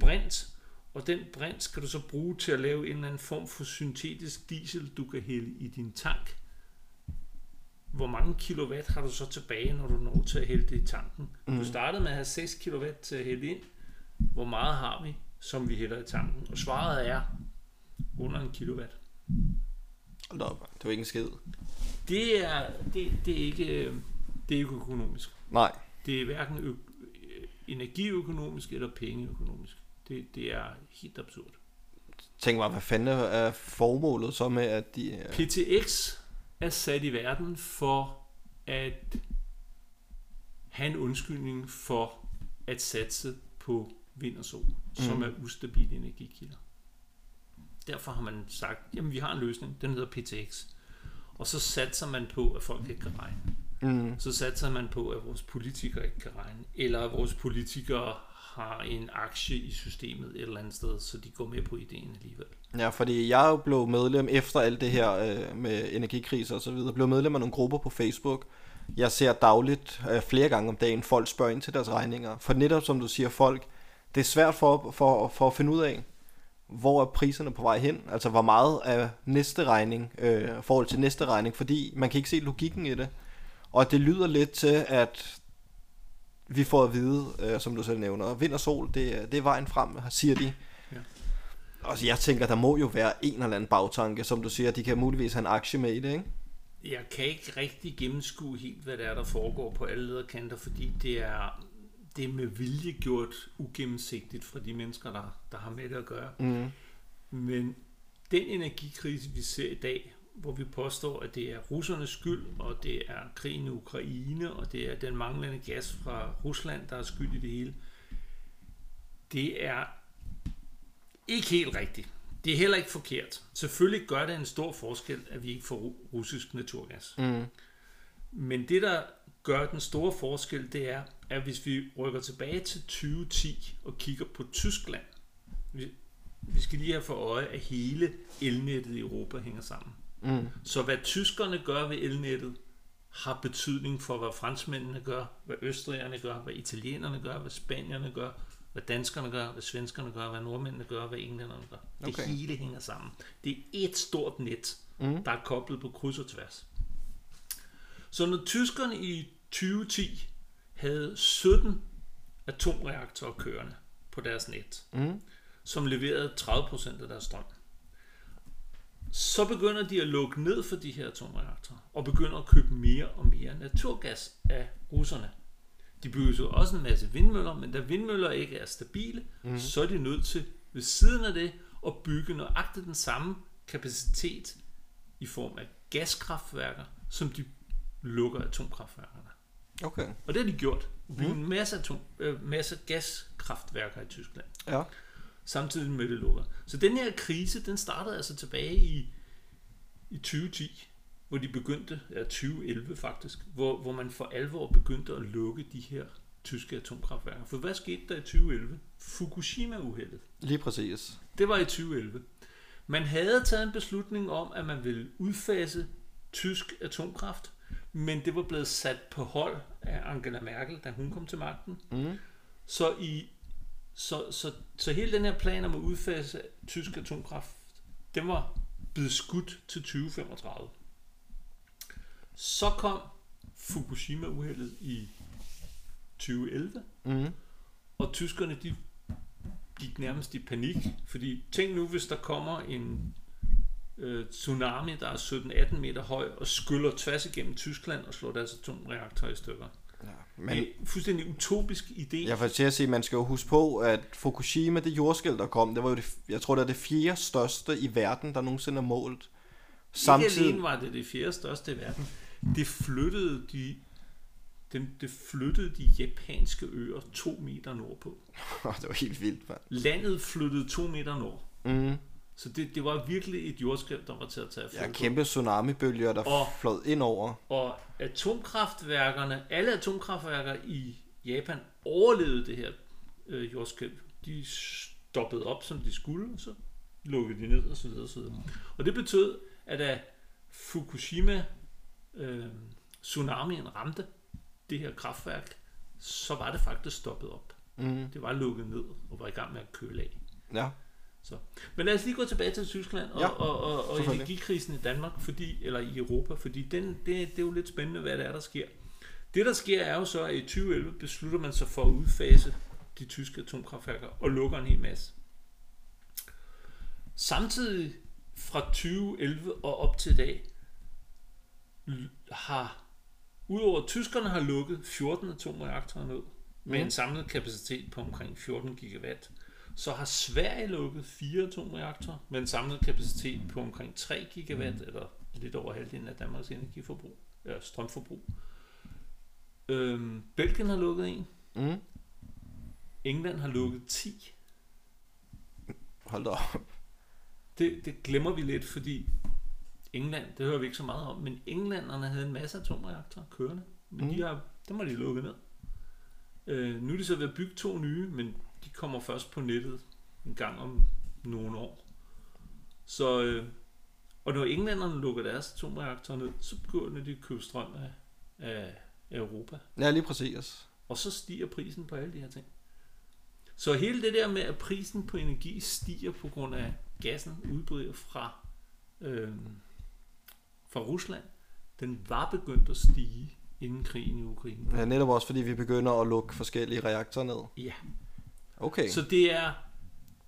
brint, og den brint skal du så bruge til at lave en eller anden form for syntetisk diesel, du kan hælde i din tank. Hvor mange kilowatt har du så tilbage, når du når til at hælde det i tanken? Mm. Du startede med at have 6 kilowatt til at hælde ind. Hvor meget har vi, som vi hælder i tanken? Og svaret er under en kilowatt. Hold op. Det var ikke en skid. Det er, det, det er ikke øh, det er ikke økonomisk. Nej. Det er hverken ø- øh, energiøkonomisk eller pengeøkonomisk. Det, det er helt absurd. Tænk mig, hvad fanden er formålet så med, at de... øh, PTX er sat i verden for at have en undskyldning for at satse på vind og sol, mm. som er ustabile energikilder. Derfor har man sagt, jamen vi har en løsning, den hedder PTX. Og så satser man på, at folk ikke kan regne. Mm. Så satser man på, at vores politikere ikke kan regne, eller at vores politikere har en aktie i systemet et eller andet sted, så de går med på ideen alligevel. Ja, fordi jeg er jo blevet medlem efter alt det her øh, med energikriser og så videre. Blev medlem af nogle grupper på Facebook. Jeg ser dagligt, øh, flere gange om dagen, folk spørger ind til deres regninger. For netop som du siger, folk, det er svært for, for, for at finde ud af, hvor er priserne på vej hen. Altså hvor meget er næste regning, øh, forhold til næste regning, fordi man kan ikke se logikken i det. Og det lyder lidt til, at vi får at vide, øh, som du selv nævner, vind og sol, det, er- det er vejen frem, siger de. Ja. Og jeg tænker, der må jo være en eller anden bagtanke, som du siger, de kan muligvis have en aktie med i det, ikke? Jeg kan ikke rigtig gennemskue helt, hvad det er, der foregår på alle lederkanter, fordi det er, det er med vilje gjort ugennemsigtigt fra de mennesker, der, der har med det at gøre. Mm. Men den energikrise, vi ser i dag, hvor vi påstår, at det er russernes skyld, og det er krigen i Ukraine, og det er den manglende gas fra Rusland, der er skyld i det hele, det er ikke helt rigtigt. Det er heller ikke forkert. Selvfølgelig gør det en stor forskel, at vi ikke får ru- russisk naturgas. Mm. Men det, der gør den store forskel, det er, at hvis vi rykker tilbage til 2010 og kigger på Tyskland, vi, vi skal lige have for øje, at hele elnettet i Europa hænger sammen. Mm. Så hvad tyskerne gør ved elnettet, har betydning for, hvad franskmændene gør, hvad østrigerne gør, hvad italienerne gør, hvad spanierne gør, hvad danskerne gør, hvad svenskerne gør, hvad nordmændene gør, hvad englænderne gør. Det Okay. hele hænger sammen. Det er et stort net, Mm. der er koblet på kryds og tværs. Så når tyskerne i 2010 havde 17 atomreaktorer kørende på deres net, Mm. som leverede 30% af deres strøm, så begynder de at lukke ned for de her atomreaktorer, og begynder at købe mere og mere naturgas af russerne. De bygger så også en masse vindmøller, men da vindmøller ikke er stabile, mm. så er de nødt til ved siden af det at bygge nøjagtigt den samme kapacitet i form af gaskraftværker, som de lukker atomkraftværkerne. Okay. Og det har de gjort. Bygget en masse, atom, øh, masse gaskraftværker i Tyskland. Ja. Samtidig med det lukker. Så den her krise, den startede altså tilbage i, i 2010, hvor de begyndte, ja 2011 faktisk, hvor, hvor man for alvor begyndte at lukke de her tyske atomkraftværker. For hvad skete der i 2011? Fukushima-uheldet. Lige præcis. Det var i 2011. Man havde taget en beslutning om, at man ville udfase tysk atomkraft, men det var blevet sat på hold af Angela Merkel, da hun kom til magten. Mm. Så, i, så, så, så hele den her plan om at udfase tysk atomkraft, den var blevet skudt til 2035. Så kom Fukushima-uheldet i 2011, Mm. og tyskerne de gik nærmest i panik, fordi tænk nu, hvis der kommer en øh, tsunami, der er 17-18 meter høj, og skyller tværs igennem Tyskland og slår deres atomreaktor i stykker. Ja. Men, en fuldstændig utopisk idé. jeg får til at sige, man skal jo huske på, at Fukushima, det jordskæld, der kom, det var jo det, jeg tror, det er det fjerde største i verden, der nogensinde er målt. Samtidig... Ikke alene var det det fjerde største i verden. Det flyttede de, den, det flyttede de japanske øer to meter nordpå. det var helt vildt, mand. Landet flyttede to meter nord. Mm. Så det, det var virkelig et jordskælv, der var til at tage Ja, på. kæmpe tsunamibølger, der Og- flød ind over. Og atomkraftværkerne, alle atomkraftværker i Japan overlevede det her øh, jordskælv. De stoppede op, som de skulle, og så lukkede de ned, og så videre, og så videre. Og det betød, at da Fukushima øh, tsunamien ramte det her kraftværk, så var det faktisk stoppet op. Mm. Det var lukket ned og var i gang med at køle af. Ja. Så. Men lad os lige gå tilbage til Tyskland og, Ja, og, og, og energikrisen i Danmark, fordi, eller i Europa, fordi den, det, det er jo lidt spændende, hvad det er, der sker. Det, der sker, er jo så, at i 2011 beslutter man sig for at udfase de tyske atomkraftværker og lukker en hel masse. Samtidig fra 2011 og op til i dag, har, udover tyskerne har lukket 14 atomreaktorer ned, med Mhm. en samlet kapacitet på omkring 14 gigawatt, så har Sverige lukket fire atomreaktorer med en samlet kapacitet på omkring 3 gigawatt, eller lidt over halvdelen af Danmarks energiforbrug, eller strømforbrug. Øhm, Belgien har lukket en. Mm. England har lukket 10. Hold da op. Det, det glemmer vi lidt, fordi England, det hører vi ikke så meget om, men englænderne havde en masse atomreaktorer kørende, men Mm. de har, dem har de lukket ned. Øh, nu er de så ved at bygge to nye, men de kommer først på nettet en gang om nogle år. Så, øh, og når englænderne lukker deres atomreaktorer ned, så begynder de at købe strøm af, af Europa. Ja, lige præcis. Og så stiger prisen på alle de her ting. Så hele det der med, at prisen på energi stiger på grund af gassen udbryder fra, øh, fra Rusland, den var begyndt at stige inden krigen i Ukraine. Ja, netop også, fordi vi begynder at lukke forskellige reaktorer ned. Ja. Okay. Så det er,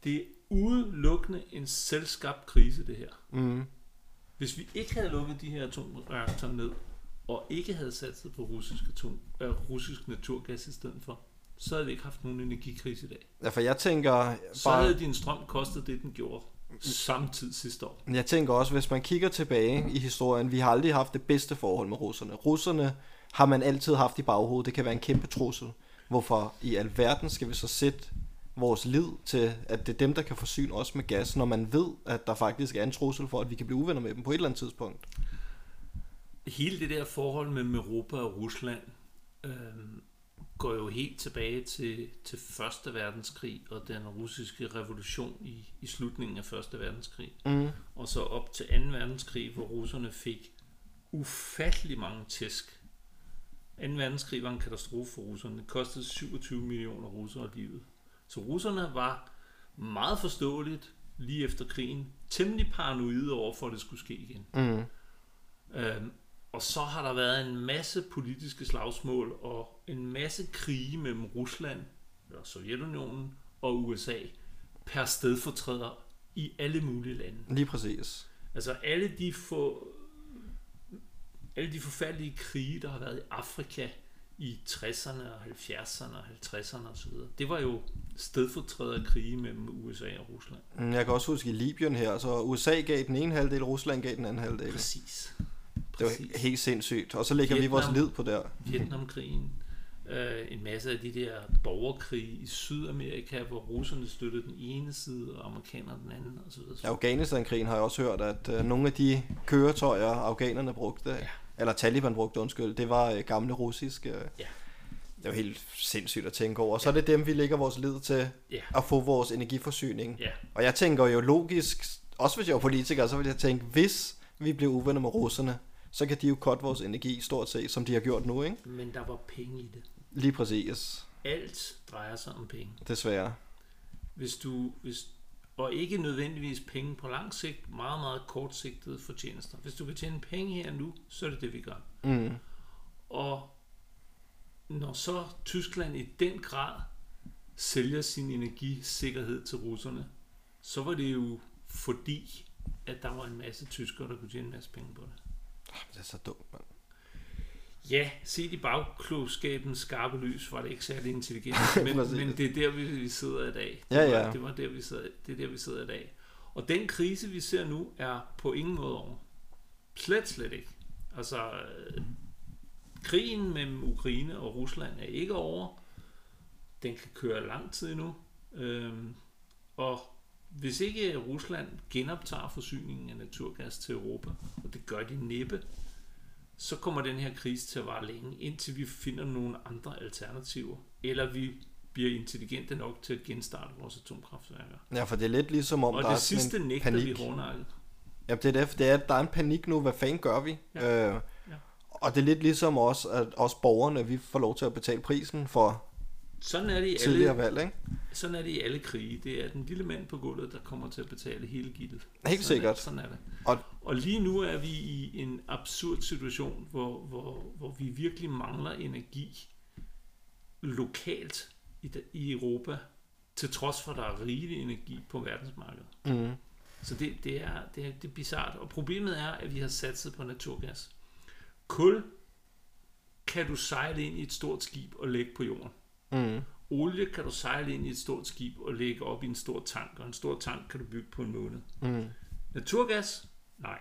det er udelukkende en selvskabt krise, det her. Mm. Hvis vi ikke havde lukket de her atomreaktorer ned, og ikke havde satset på russisk, atom, øh, russisk naturgas i stedet for, så havde vi ikke haft nogen energikrise i dag. Ja, for jeg tænker Så bare... havde din strøm kostet det, den gjorde samtidig sidste år. Jeg tænker også, hvis man kigger tilbage i historien, vi har aldrig haft det bedste forhold med russerne. Russerne har man altid haft i baghovedet. Det kan være en kæmpe trussel. Hvorfor i alverden skal vi så sætte vores lid til, at det er dem, der kan forsyne os med gas, når man ved, at der faktisk er en trussel for, at vi kan blive uvenner med dem på et eller andet tidspunkt. Hele det der forhold mellem Europa og Rusland øh, går jo helt tilbage til, til Første Verdenskrig og den russiske revolution i, i slutningen af Første Verdenskrig. Mm. Og så op til 2. verdenskrig, hvor russerne fik ufattelig mange tæsk. 2. verdenskrig var en katastrofe for russerne. Det kostede 27 millioner russere livet. Så russerne var meget forståeligt lige efter krigen temmelig paranoide over for, at det skulle ske igen. Mm. Øhm, og så har der været en masse politiske slagsmål og en masse krige mellem Rusland, eller Sovjetunionen og USA per stedfortræder i alle mulige lande. Lige præcis. Altså alle de få alle de forfærdelige krige, der har været i Afrika i 60'erne og 70'erne og 50'erne osv. Det var jo stedfortræder krige mellem USA og Rusland. Mm, Jeg kan også huske i Libyen her, så USA gav den ene halvdel, Rusland gav den anden halvdel. Præcis. Det var helt sindssygt. Og så lægger vi vores Vietnam. lid på der. Vietnamkrigen. øh, en masse af de der borgerkrige i Sydamerika, hvor russerne støttede den ene side, og amerikanerne den anden, osv. Afghanistan-krigen har jeg også hørt, at øh, nogle af de køretøjer, afghanerne brugte, ja. Eller Taliban brugte, undskyld, det var øh, gamle russiske. Øh, Ja. Det er jo helt sindssygt at tænke over. Så er det dem, vi lægger vores lid til Ja. at få vores energiforsyning. Ja. Og jeg tænker jo logisk, også hvis jeg var politiker, så ville jeg tænke, hvis vi bliver uvenner med russerne, så kan de jo cutte vores energi stort set, som de har gjort nu, ikke? Men der var penge i det. Lige præcis. Alt drejer sig om penge. Desværre. Hvis du, hvis, og ikke nødvendigvis penge på lang sigt, meget, meget kortsigtede fortjenester. Hvis du vil tjene penge her nu, så er det det, vi gør. Mm. Og når så Tyskland i den grad sælger sin energisikkerhed til russerne, så var det jo fordi, at der var en masse tyskere, der kunne tjene en masse penge på det. Det er så dumt, mand. Ja, set i bagklogskabens skarpe lys var det ikke særlig intelligent, men, men det er der, vi sidder i dag. Det Ja, var, ja. Det, var der, vi sidder, det er der, vi sidder i dag. Og den krise, vi ser nu, er på ingen måde over. Slet, slet ikke. Altså, øh, krigen mellem Ukraine og Rusland er ikke over. Den kan køre lang tid endnu. Øhm, og hvis ikke Rusland genoptager forsyningen af naturgas til Europa, og det gør de næppe, så kommer den her krise til at vare længe, indtil vi finder nogle andre alternativer, eller vi bliver intelligente nok til at genstarte vores atomkraftværker. Ja, for det er lidt ligesom om, Og der det er sidste en nægter panik. vi hårdnakket. Ja, det er det, det er, at der er en panik nu. Hvad fanden gør vi? Ja. Øh, Ja. Og det er lidt ligesom os, at os borgerne, vi får lov til at betale prisen for Sådan er det i tidligere alle, valg, ikke? sådan er det i alle krige. Det er den lille mand på gulvet, der kommer til at betale hele gildet. Helt sådan sikkert. Er, sådan er det. Og- og lige nu er vi i en absurd situation, hvor, hvor, hvor vi virkelig mangler energi lokalt i, i Europa, til trods for, at der er rigelig energi på verdensmarkedet. Mm. Så det, det, er, det, er, det er bizart. Og problemet er, at vi har satset på naturgas. Kul kan du sejle ind i et stort skib og lægge på jorden. Mm. Olie kan du sejle ind i et stort skib og lægge op i en stor tank, og en stor tank kan du bygge på en måned. Mm. Naturgas? Nej.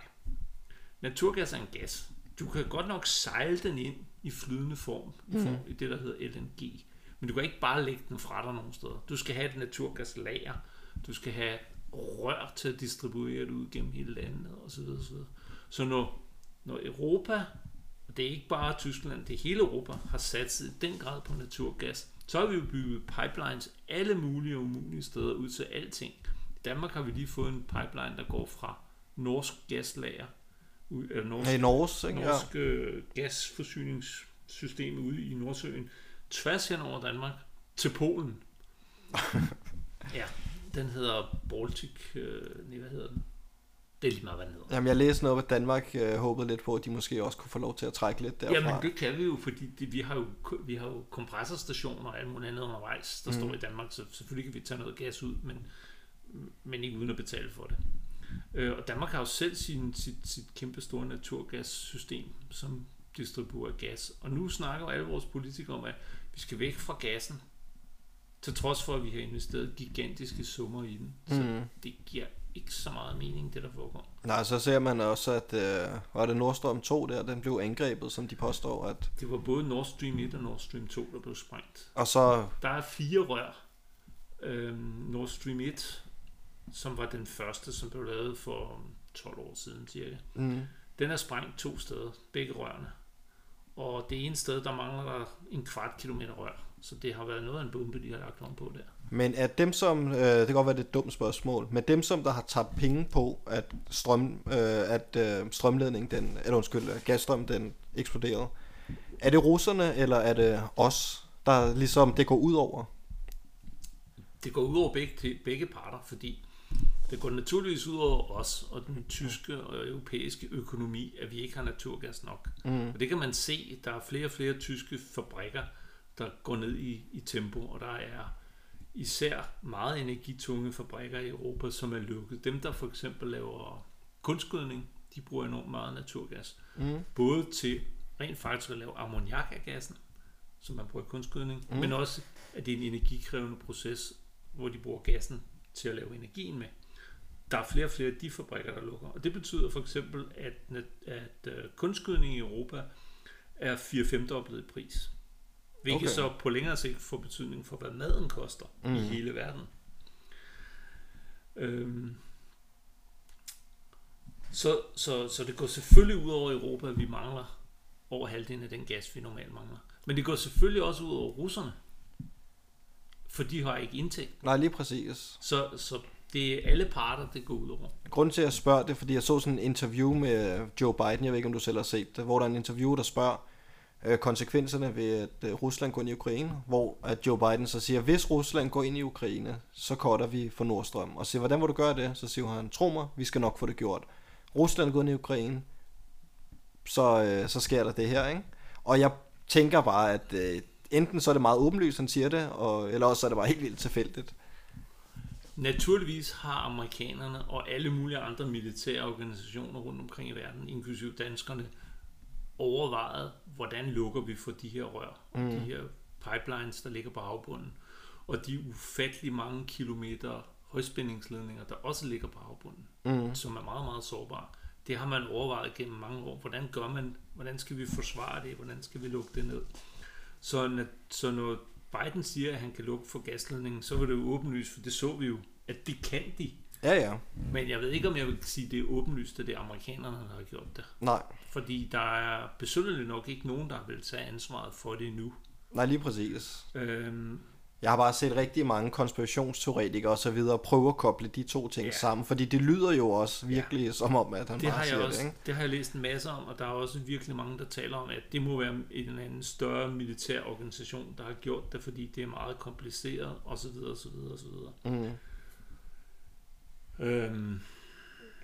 Naturgas er en gas. Du kan godt nok sejle den ind i flydende form, i, form, i det, der hedder LNG. Men du kan ikke bare lægge den fra dig nogen steder. Du skal have et naturgaslager. Du skal have rør til at distribuere det ud gennem hele landet osv. osv. Så når, når Europa, og det er ikke bare Tyskland, det er hele Europa, har satset i den grad på naturgas, så har vi jo bygget pipelines alle mulige og umulige steder ud til alting. I Danmark har vi lige fået en pipeline, der går fra norsk gaslager, ud, eller norsk, i Norge, ikke? Norsk øh, gasforsyningssystem ude i Nordsøen, tværs hen over Danmark til Polen. ja, den hedder Baltic, øh, nej, hvad hedder den? Det er lige meget, hvad den hedder. Jamen, jeg læste noget, at Danmark øh, håbede lidt på, at de måske også kunne få lov til at trække lidt derfra. Jamen det kan vi jo, fordi det, vi, har jo, vi har jo kompressorstationer og alt muligt andet undervejs, der mm. står i Danmark, så selvfølgelig kan vi tage noget gas ud, men, men ikke uden at betale for det. Øh, og Danmark har jo selv sin, sit, sit kæmpe store naturgassystem, som distribuerer gas. Og nu snakker alle vores politikere om, at vi skal væk fra gassen, til trods for, at vi har investeret gigantiske summer i den. Så Mm. det giver ikke så meget mening, det der foregår. Nej, så ser man også, at øh, var det Nordstrøm 2 der, den blev angrebet, som de påstår. At, Det var både Nord Stream 1 og Nord Stream 2, der blev sprængt. og så, Der er fire rør. Øhm, Nord Stream 1, som var den første, som blev lavet for 12 år siden cirka. mm, Den er sprængt to steder, begge rørene. Og det ene sted, der mangler der en kvart kilometer rør. Så det har været noget af en bombe, de har lagt om på der. men at dem som, øh, det kan godt være det er et dumt spørgsmål, men dem som der har tabt penge på, at, strøm, øh, at øh, strømledningen, den, eller undskyld, at gasstrøm den eksploderede, er det russerne, eller er det os, der ligesom det går ud over? Det går ud over begge, begge parter, fordi det går naturligvis ud over os og den tyske og europæiske økonomi, at vi ikke har naturgas nok. Mm. Og det kan man se, der er flere og flere tyske fabrikker, der går ned i, i tempo, og der er især meget energitunge fabrikker i Europa, som er lukket. Dem, der for eksempel laver kunstgødning, de bruger enormt meget naturgas. Mm. Både til rent faktisk at lave ammoniak af gassen, som man bruger i kunstgødning, mm. men også at det er en energikrævende proces, hvor de bruger gassen til at lave energien med. Der er flere og flere af de fabrikker, der lukker. Og det betyder for eksempel, at, at uh, kunstgødning i Europa er 4-5 doblet i pris. Hvilket Okay. så på længere sigt får betydning for, hvad maden koster mm. Mhm. i hele verden. Øhm. Så, så, så det går selvfølgelig ud over Europa, at vi mangler over halvdelen af den gas, vi normalt mangler. Men det går selvfølgelig også ud over russerne. For de har ikke indtægt. Nej, lige præcis. Så, så det er alle parter, det går ud over. Grunden til, at jeg spørger det, er, fordi jeg så sådan en interview med Joe Biden, jeg ved ikke, om du selv har set det, hvor der er en interview, der spørger øh, konsekvenserne ved, at øh, Rusland går ind i Ukraine, hvor at Joe Biden så siger, hvis Rusland går ind i Ukraine, så cutter vi for Nordstrøm. Og siger, hvordan må du gøre det? Så siger han, tro mig, vi skal nok få det gjort. Rusland går ind i Ukraine, så, øh, så sker der det her, ikke? Og jeg tænker bare, at øh, enten så er det meget åbenlyst, han siger det, og, eller også så er det bare helt vildt tilfældigt. Naturligvis har amerikanerne og alle mulige andre militære organisationer rundt omkring i verden, inklusive danskerne, overvejet, hvordan lukker vi for de her rør, mm. de her pipelines, der ligger på havbunden, og de ufattelig mange kilometer højspændingsledninger, der også ligger på havbunden, mm. som er meget, meget sårbare. Det har man overvejet gennem mange år. Hvordan gør man? Hvordan skal vi forsvare det? Hvordan skal vi lukke det ned? Så, når- så når Biden siger, at han kan lukke for gasledningen, så var det jo åbenlyst, for det så vi jo, at det kan de. Ja, ja. Men jeg ved ikke, om jeg vil sige, det er åbenlyst, at det er amerikanerne, der har gjort det. Nej, Fordi der er besynderligt nok ikke nogen, der vil tage ansvaret for det nu. nej lige præcis. Øhm, Jeg har bare set rigtig mange konspirationsteoretikere og så videre prøve at koble de to ting Ja. sammen, fordi det lyder jo også virkelig ja. som om, at han det, bare har siger jeg også, det, ikke? det har jeg læst en masse om, og der er også virkelig mange, der taler om, at det må være en eller anden større militær organisation, der har gjort det, fordi det er meget kompliceret, osv. osv. osv. Mm. Øhm,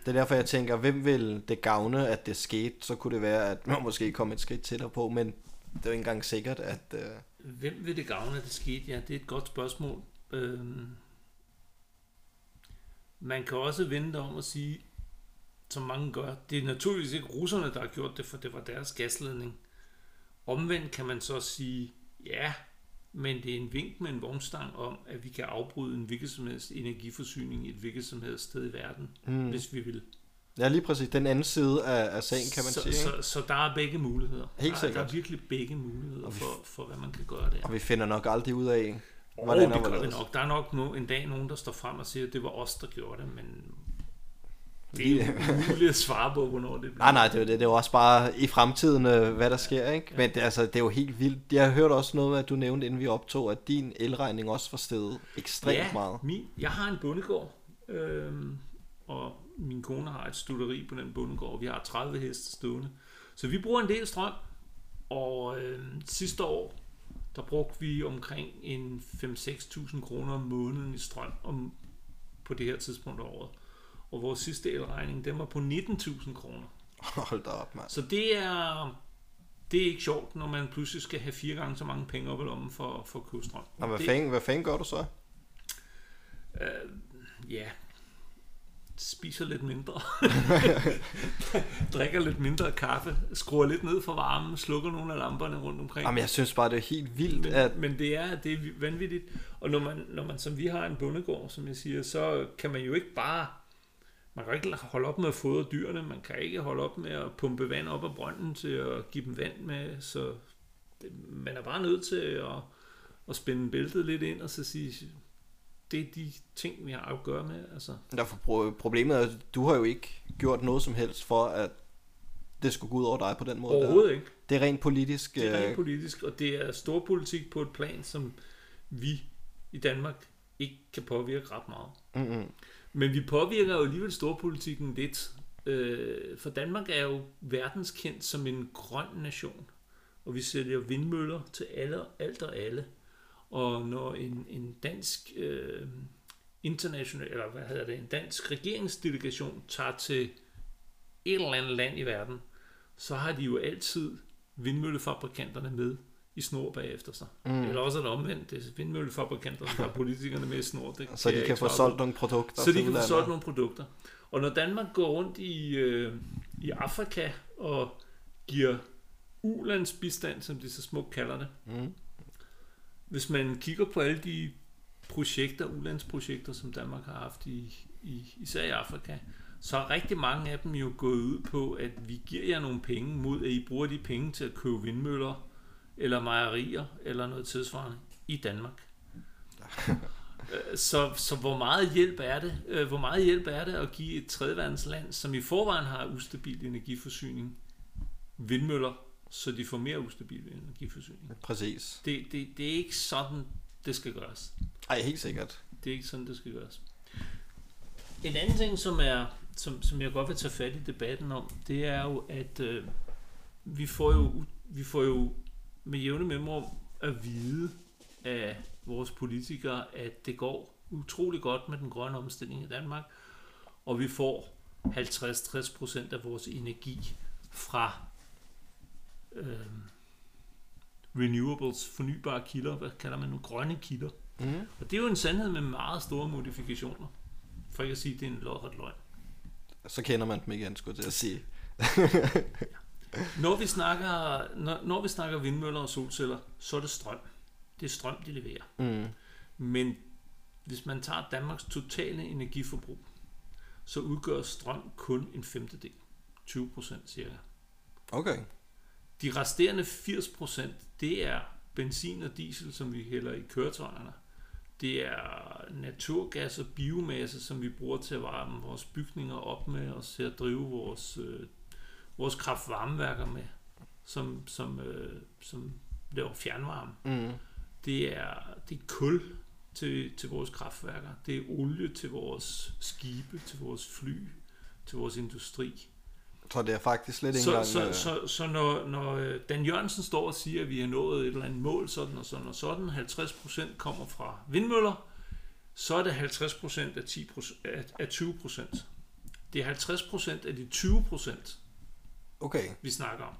Det er derfor, jeg tænker, hvem vil det gavne, at det skete? Så kunne det være, at man måske kom et skridt tættere på, men det er jo ikke engang sikkert, at... Øh... Hvem vil det gavne, at det skete? Ja, det er et godt spørgsmål. Øhm, man kan også vente om at sige, som mange gør, det er naturligvis ikke russerne, der har gjort det, for det var deres gasledning. Omvendt kan man så sige, ja, men det er en vink med en vognstang om, at vi kan afbryde en hvilket som helst energiforsyning i et hvilket som helst sted i verden, mm. hvis vi vil. Ja, lige præcis. Den anden side af, af sagen, kan man så, sige. Ikke? Så, så der er begge muligheder. Helt der, sikkert. Der er virkelig begge muligheder vi- for, for, hvad man kan gøre der. Og vi finder nok aldrig ud af, Hvordan oh, og det gør vi nok. Der er nok no, en dag nogen, der står frem og siger, at det var os, der gjorde det, men det er umuligt at svare på, hvornår det bliver. Nej, nej, det er jo det. Det er jo også bare i fremtiden, øh, hvad der sker, ikke? Men det, altså, det er jo helt vildt. Jeg har hørt også noget, at du nævnte, inden vi optog, at din elregning også var steget ekstremt ja, meget. Min, jeg har en bondegård, øhm, og min kone har et studeri på den bondegård. Vi har 30 heste stående. Så vi bruger en del strøm, og øhm, sidste år, der brugte vi omkring en 5-6.000 kroner om måneden i strøm om, på det her tidspunkt af året. Og vores sidste elregning, den var på 19.000 kroner. Hold da op, mand. Så det er, det er ikke sjovt, når man pludselig skal have fire gange så mange penge op i lommen for, for at købe strøm. Og hvad det, fanden, hvad fanden gør du så? Øh, ja, spiser lidt mindre. Drikker lidt mindre kaffe. Skruer lidt ned for varmen. Slukker nogle af lamperne rundt omkring. Jamen, jeg synes bare, det er helt vildt, men, at... men det er, det er vanvittigt. Og når man, når man, som vi har en bondegård, som jeg siger, så kan man jo ikke bare... Man kan ikke holde op med at fodre dyrene. Man kan ikke holde op med at pumpe vand op af brønden til at give dem vand med. Så det, man er bare nødt til at, at spænde bæltet lidt ind og så sige, det er de ting, vi har at gøre med. Altså, Derfor pro- problemet er, at du har jo ikke gjort noget som helst for, at det skulle gå ud over dig på den måde. der. overhovedet ikke. Det er rent politisk. Det er øh, rent politisk, og det er storpolitik på et plan, som vi i Danmark ikke kan påvirke ret meget. Mm-mm. Men vi påvirker jo alligevel storpolitikken lidt. Øh, for Danmark er jo verdenskendt som en grøn nation. Og vi sælger vindmøller til alle, alt og alle. Og når en, en dansk øh, international, eller hvad hedder det, en dansk regeringsdelegation tager til et eller andet land i verden, så har de jo altid vindmøllefabrikanterne med i snor bagefter sig. Mm. Eller også er det omvendt. Det er vindmøllefabrikanterne, der har politikerne med i snor. Det Så de kan få solgt nogle produkter. Så de kan få solgt nogle produkter. Og når Danmark går rundt i, øh, i Afrika og giver ulandsbistand, som de så smukt kalder det, Mm. hvis man kigger på alle de projekter, ulandsprojekter, som Danmark har haft i, i især i Afrika, så er rigtig mange af dem jo gået ud på, at vi giver jer nogle penge mod, at I bruger de penge til at købe vindmøller eller mejerier, eller noget tilsvarende i Danmark. Øh, så, så hvor meget hjælp er det? øh, Hvor meget hjælp er det at give et tredjeverdensland, som i forvejen har ustabil energiforsyning, vindmøller, så de får mere ustabil energiforsyning? Præcis. Det, det, det er ikke sådan, det skal gøres. Ej, helt sikkert. Det er ikke sådan, det skal gøres. En anden ting, som, er, som, som jeg godt vil tage fat i debatten om, det er jo, at øh, vi, får jo, vi får jo med jævne mellemrum at vide af vores politikere, at det går utrolig godt med den grønne omstilling i Danmark, og vi får 50-60% af vores energi fra øh, renewables, fornybare kilder, hvad kalder man nu, grønne kilder. Mm. Og det er jo en sandhed med meget store modifikationer. For ikke at sige, at det er en lodret løgn. Så kender man dem igen, skulle jeg til at sige. Når vi snakker, når, når vi snakker vindmøller og solceller, så er det strøm. Det er strøm, de leverer. Mm. Men hvis man tager Danmarks totale energiforbrug, så udgør strøm kun en femtedel. 20 procent cirka. Okay. De resterende 80 procent, det er benzin og diesel, som vi hælder i køretøjerne. Det er naturgas og biomasse, som vi bruger til at varme vores bygninger op med, og til at drive vores, øh, vores kraftvarmeværker med, som, som, øh, som laver fjernvarme. Mm. Det er, det er kul til, til vores kraftværker. Det er olie til vores skibe, til vores fly, til vores industri. Så det er faktisk slet ikke Så, engang... så, øh, så, så når, når øh, Dan Jørgensen står og siger, at vi har nået et eller andet mål, sådan og sådan og sådan, 50% kommer fra vindmøller, så er det 50% af, 10%, af, af 20%. Det er 50% af de 20%, Okay, vi snakker om.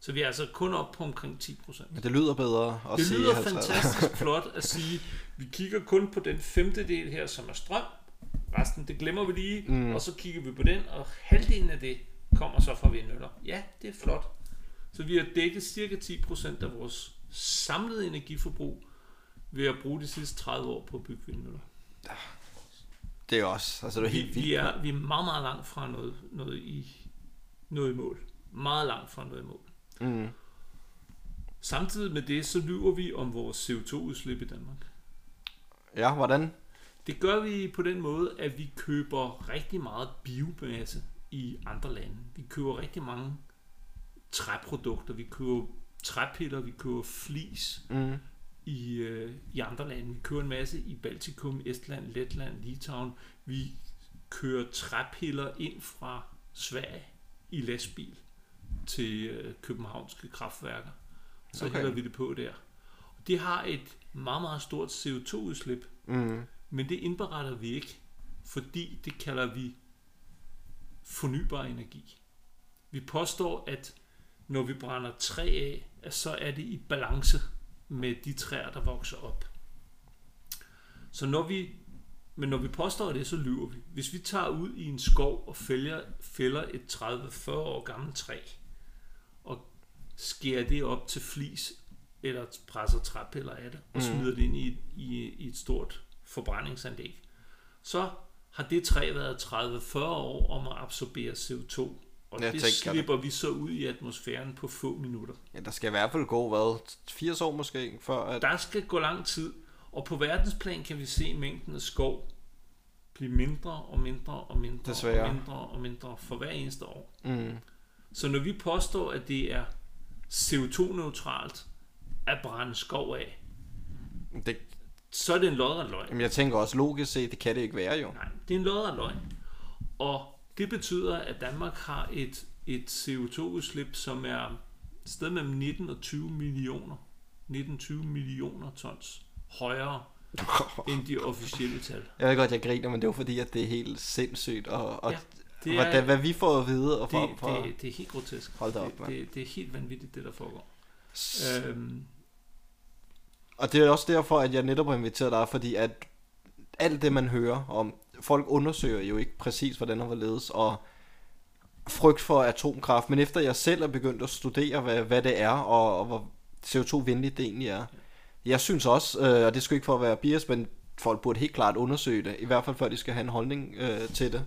Så vi er altså kun op på omkring 10%. men det lyder bedre at Det sige lyder 50. fantastisk flot at sige, vi kigger kun på den femtedel her, som er strøm. Resten, det glemmer vi lige. Mm. Og så kigger vi på den, og halvdelen af det kommer så fra vindmøller. Ja, det er flot. Så vi har dækket cirka 10% af vores samlede energiforbrug ved at bruge de sidste 30 år på at bygge vindmøller. Det er også, altså det er Vi, helt vildt. vi, er, vi er meget, meget langt fra noget, noget, i, noget i mål. Meget langt fra noget i mål. Mm. Samtidig med det, så lyver vi om vores CO2-udslip i Danmark. Ja, hvordan? Det gør vi på den måde, at vi køber rigtig meget biomasse i andre lande. Vi køber rigtig mange træprodukter. Vi køber træpiller, vi køber flis Mm. i, øh, i andre lande. Vi køber en masse i Baltikum, Estland, Letland, Litauen. Vi kører træpiller ind fra Sverige i lastbil til øh, københavnske kraftværker. Så Okay. hælder vi det på der. Det har et meget, meget stort CO2-udslip, Mm. men det indberetter vi ikke, fordi det kalder vi fornybar energi. Vi påstår, at når vi brænder træ af, at så er det i balance med de træer, der vokser op. Så når vi, men når vi påstår det, så lyver vi. Hvis vi tager ud i en skov og fælder, fælder et 30-40 år gammelt træ, skærer det op til flis, eller presser træpiller af det, og Mhm. smider det ind i, i, i et stort forbrændingsanlæg, så har det træ været 30-40 år om at absorbere CO2, og Jeg det tænker det. slipper vi så ud i atmosfæren på få minutter. Ja, der skal i hvert fald gå, hvad, 80 år måske, før at... Der skal gå lang tid, og på verdensplan kan vi se mængden af skov blive mindre og mindre og mindre Desværre. og mindre og mindre for hver eneste år. Mm. Så når vi påstår, at det er CO2-neutralt at brænde skov af, Det, så er det en lodret løgn. jamen, jeg tænker også logisk set, det kan det ikke være jo. Nej, det er en lodret løgn. Og det betyder, at Danmark har et, et CO2-udslip, som er et sted mellem 19 og 20 millioner, 19-20 millioner tons højere end de officielle tal. Jeg ved godt, jeg griner, men det er jo fordi, at det er helt sindssygt, og, og Ja, ja, det er- hvordan, hvad vi får at vide, og for, Det, for, det, det er helt grotesk. Hold da op, det, det, det er helt vanvittigt, det der foregår. S- Øhm, Og det er også derfor, at jeg netop har inviteret dig, fordi at alt det, man hører om, folk undersøger jo ikke præcis, hvordan og hvorledes, og frygt for atomkraft, men efter jeg selv er begyndt at studere, hvad, hvad det er, og, og hvor CO2-venligt det egentlig er. Jeg synes også, øh, og det skal ikke for at være bias, men folk burde helt klart undersøge det, i hvert fald før de skal have en holdning øh, til det.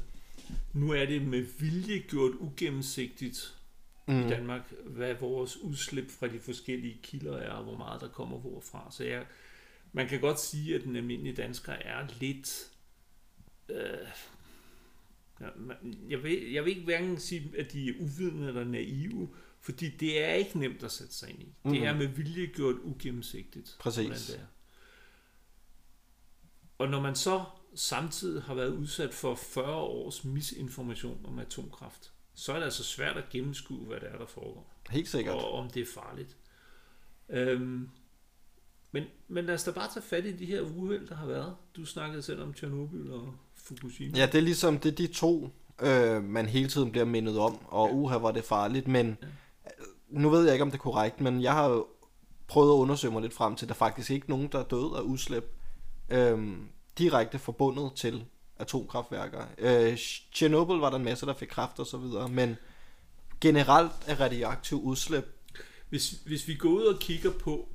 Nu er det med vilje gjort ugennemsigtigt mm. i Danmark, hvad vores udslip fra de forskellige kilder er, og hvor meget der kommer hvorfra. Så jeg, man kan godt sige, at den almindelige dansker er lidt... Øh, jeg, vil, jeg vil ikke hverken sige, at de er uvidende eller naive, fordi det er ikke nemt at sætte sig ind i. Mm. Det er med vilje gjort ugennemsigtigt. Præcis. Det er. Og når man så samtidig har været udsat for 40 års misinformation om atomkraft, så er det altså svært at gennemskue, hvad det er, der foregår. Helt sikkert. Og om det er farligt. Øhm, men, men lad os da bare tage fat i de her uheld, der har været. Du snakkede selv om Tjernobyl og Fukushima. Ja, det er ligesom det er de to, øh, man hele tiden bliver mindet om, og ja. uha, var det farligt, men ja. nu ved jeg ikke, om det er korrekt, men jeg har prøvet at undersøge mig lidt frem til, at der faktisk ikke nogen, der er død af udslip øh, direkte forbundet til atomkraftværker. Øh, Chernobyl var der en masse, der fik kraft og så videre, men generelt er radioaktiv udslip. Hvis, hvis vi går ud og kigger på,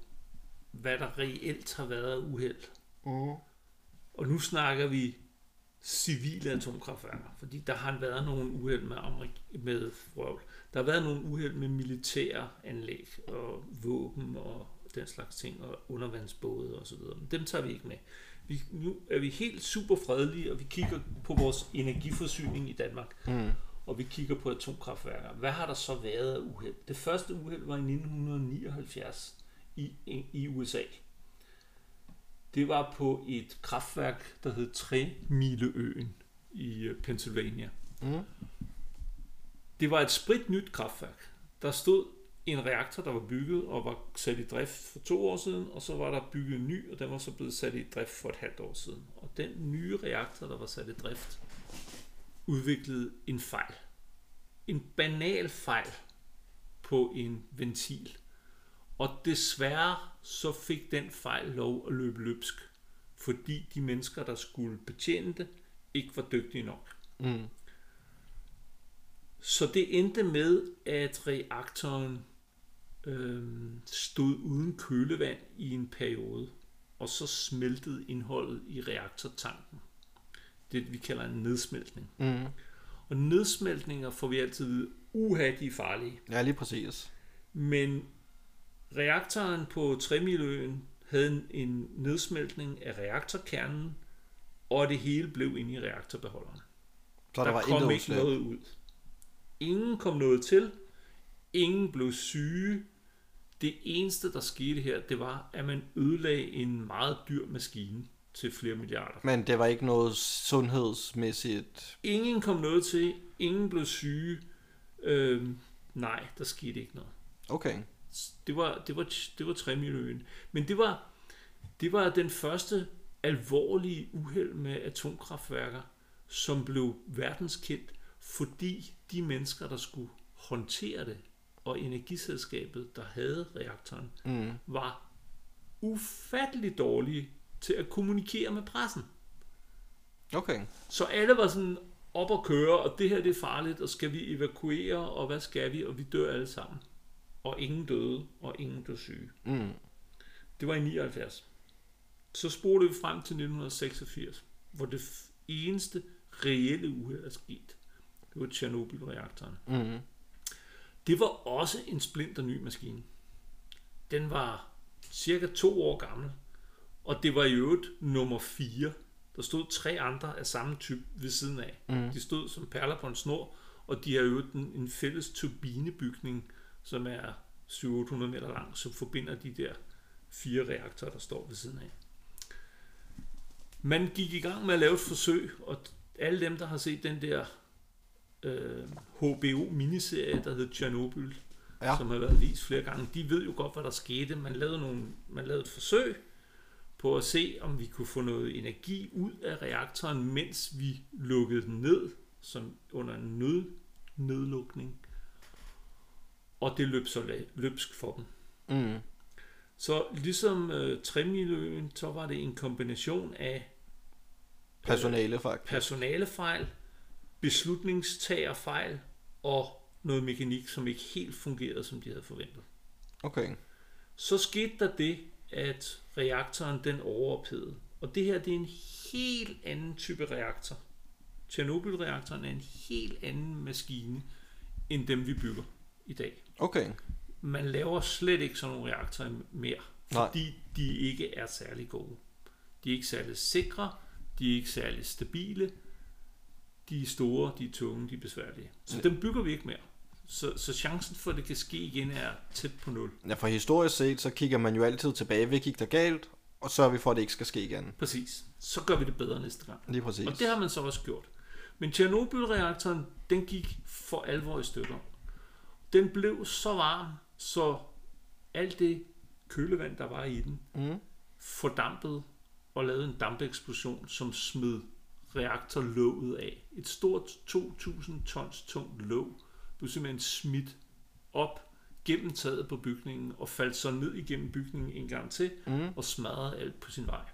hvad der reelt har været af uheld, uh. og nu snakker vi civile atomkraftværker, fordi der har været nogle uheld med, Amerik- med røvl. Der har været nogle uheld med militære anlæg og våben og den slags ting, og undervandsbåde og så videre. Men dem tager vi ikke med. Vi, nu er vi helt super fredelige, og vi kigger på vores energiforsyning i Danmark. Mm. Og vi kigger på atomkraftværker. Hvad har der så været af uheld? Det første uheld var i 1979 i, i USA. Det var på et kraftværk, der hed Tremileøen i øh, Pennsylvania. Mm. Det var et sprit nyt kraftværk. Der stod en reaktor, der var bygget og var sat i drift for to år siden, og så var der bygget en ny, og den var så blevet sat i drift for et halvt år siden. Og den nye reaktor, der var sat i drift, udviklede en fejl. En banal fejl på en ventil. Og desværre så fik den fejl lov at løbe løbsk, fordi de mennesker, der skulle betjene det, ikke var dygtige nok. Mm. Så det endte med, at reaktoren øh, stod uden kølevand i en periode, og så smeltede indholdet i reaktortanken. Det vi kalder en nedsmeltning. Mm. Og nedsmeltninger får vi altid vide, uha, de er farlige. Ja, lige præcis. Men reaktoren på Tremiløen havde en, en nedsmeltning af reaktorkernen, og det hele blev inde i reaktorbeholderen. Så der, der var kom ikke noget ud. Ingen kom noget til. Ingen blev syge. Det eneste, der skete her, det var, at man ødelagde en meget dyr maskine til flere milliarder. Men det var ikke noget sundhedsmæssigt... Ingen kom noget til. Ingen blev syge. Øhm, nej, der skete ikke noget. Okay. Det var, det var, det var Tremiløen. Men det var, det var den første alvorlige uheld med atomkraftværker, som blev verdenskendt, fordi de mennesker, der skulle håndtere det, og energiselskabet, der havde reaktoren, mm. var ufattelig dårlige til at kommunikere med pressen. Okay. Så alle var sådan op og køre, og det her det er farligt, og skal vi evakuere, og hvad skal vi, og vi dør alle sammen. Og ingen døde, og ingen blev syge. Mm. Det var i 79. Så spurgte vi frem til 1986, hvor det eneste reelle uheld er sket. Det var Tjernobyl-reaktoren. Mm. Det var også en splinter ny maskine. Den var cirka to år gammel, og det var i øvrigt nummer 4. Der stod tre andre af samme type ved siden af. Mm. De stod som perler på en snor, og de har jo en, en fælles turbinebygning, som er 700-800 meter lang, som forbinder de der fire reaktorer, der står ved siden af. Man gik i gang med at lave et forsøg, og alle dem, der har set den der øh, HBO-miniserie, der hed Chernobyl, ja. som har været vist flere gange, de ved jo godt, hvad der skete. Man lavede, nogle, man lavede et forsøg på at se, om vi kunne få noget energi ud af reaktoren, mens vi lukkede den ned, som under en nød, nedlukning. Og det løb så løbsk for dem. Mm. Så ligesom øh, Tremiløen, så var det en kombination af Personale faktisk. personalefejl, beslutningstagerfejl og noget mekanik, som ikke helt fungerede, som de havde forventet. Okay. Så skete der det, at reaktoren den overophedede. Og det her det er en helt anden type reaktor. Chernobyl-reaktoren er en helt anden maskine, end dem vi bygger. i dag. Okay. Man laver slet ikke sådan nogle reaktorer mere, Nej. fordi de ikke er særlig gode. De er ikke særlig sikre, de er ikke særlig stabile, de er store, de er tunge, de er besværlige. Så dem bygger vi ikke mere. Så, så chancen for, at det kan ske igen, er tæt på nul. Ja, for historisk set, så kigger man jo altid tilbage. Hvad gik der galt? Og sørger vi for, at det ikke skal ske igen. Præcis. Så gør vi det bedre næste gang. Lige præcis. Og det har man så også gjort. Men Tjernobyl-reaktoren, den gik for alvor i stykker. Den blev så varm, så alt det kølevand, der var i den, Mm. fordampede og lavede en dampeksplosion, som smed reaktorlåget af. Et stort 2.000 tons tungt låg blev simpelthen smidt op gennem taget på bygningen og faldt så ned igennem bygningen en gang til Mm. og smadrede alt på sin vej.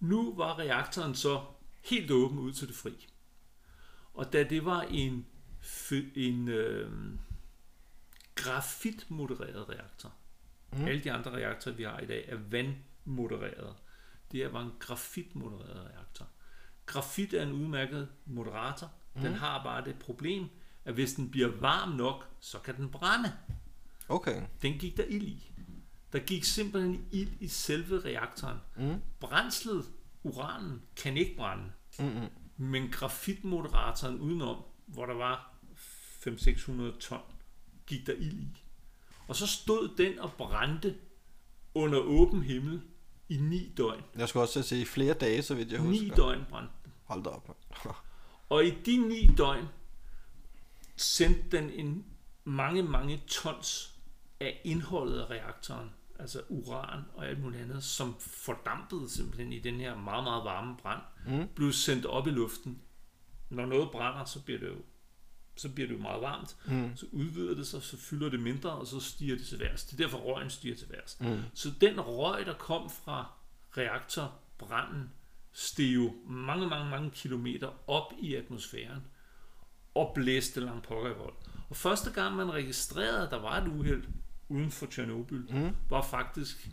Nu var reaktoren så helt åben ud til det fri. Og da det var en, en øh, grafitmodereret reaktor, mm. alle de andre reaktorer, vi har i dag, er vandmodereret. Det her var en grafitmodereret reaktor. Grafit er en udmærket moderator. Mm. Den har bare det problem, at hvis den bliver varm nok, så kan den brænde. Okay. Den gik der ild i. Der gik simpelthen ild i selve reaktoren. Mm. Brændslet, uranen, kan ikke brænde. Mm-mm. Men grafitmoderatoren udenom, hvor der var 500-600 ton, gik der ild i. Og så stod den og brændte under åben himmel i ni døgn. Jeg skulle også sige flere dage, så vidt jeg husker. Ni døgn brændte den. Hold da op. Og i de ni døgn sendte den en mange, mange tons af indholdet af reaktoren, altså uran og alt muligt andet, som fordampede simpelthen i den her meget, meget varme brand, Mm. blev sendt op i luften. Når noget brænder, så bliver det jo, så bliver det jo meget varmt. Mm. Så udvider det sig, så fylder det mindre, og så stiger det til værs. Det er derfor røgen stiger til værs. Mm. Så den røg, der kom fra reaktorbranden, steg jo mange, mange, mange kilometer op i atmosfæren og blæste langt pokker i vold. Og første gang, man registrerede, at der var et uheld uden for Tjernobyl, Mm. var faktisk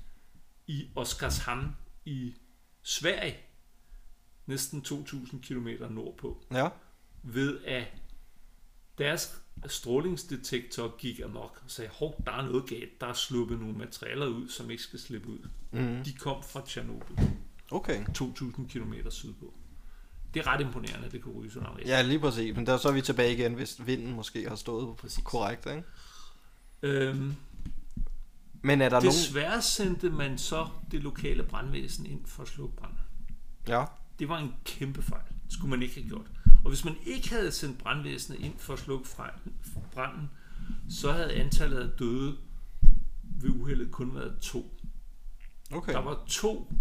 i Oskarshamn i Sverige, næsten 2.000 km nordpå, Ja. ved at deres strålingsdetektor gik amok og sagde, hov, der er noget galt, der er sluppet nogle materialer ud, som ikke skal slippe ud. Mm. De kom fra Tjernobyl, Okay. 2.000 km sydpå. Det er ret imponerende, at det kan ryge så langt. Ja, lige præcis. Men der så er vi tilbage igen, hvis vinden måske har stået Præcis. korrekt, ikke? Øhm, Men er der nogen... desværre sendte man så det lokale brandvæsen ind for at slukke branden. Ja. Det var en kæmpe fejl. Det skulle man ikke have gjort. Og hvis man ikke havde sendt brandvæsenet ind for at slukke branden, så havde antallet af døde ved uheldet kun været to. Okay. Der var to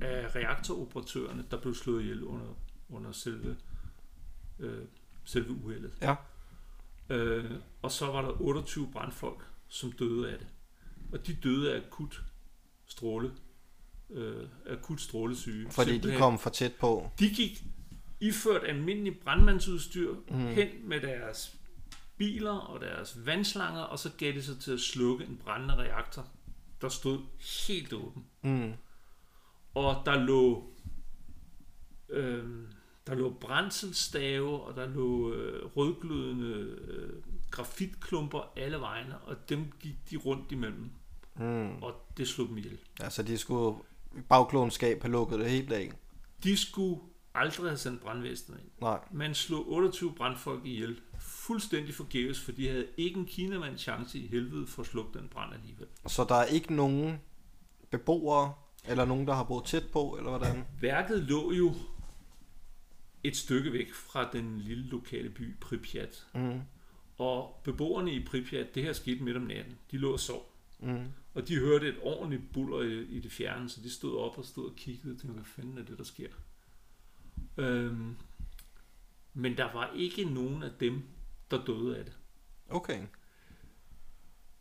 af reaktoroperatørerne, der blev slået ihjel under, under selve, øh, selve uheldet. Ja. Øh, og så var der 28 brandfolk, som døde af det. Og de døde af akut stråle, øh, akut strålesyge. Fordi de Simpelthen. kom for tæt på. De gik iført almindelig brandmandsudstyr Mm. hen med deres biler og deres vandslanger, og så gav de sig til at slukke en brændende reaktor, der stod helt åben. Mm. Og der lå øh, der lå brændselstave, og der lå øh, rødglødende øh, grafitklumper alle vegne, og dem gik de rundt imellem, Mm. og det slog dem ihjel. Altså, de skulle bagklonskab have lukket det helt af. De skulle aldrig have sendt brandvæsenet ind. Nej. Man slog 28 brandfolk ihjel, fuldstændig forgæves, for de havde ikke en kinamand chance i helvede for at slukke den brand alligevel. Så der er ikke nogen beboere, eller nogen, der har boet tæt på, eller hvordan? Værket lå jo et stykke væk fra den lille lokale by Pripyat. Mm. Og beboerne i Pripyat, det her skete midt om natten, de lå og sov. Mm. Og de hørte et ordentligt buller i, i det fjerne, så de stod op og stod og kiggede og tænkte, hvad fanden er det, der sker? Øhm, men der var ikke nogen af dem, der døde af det. Okay.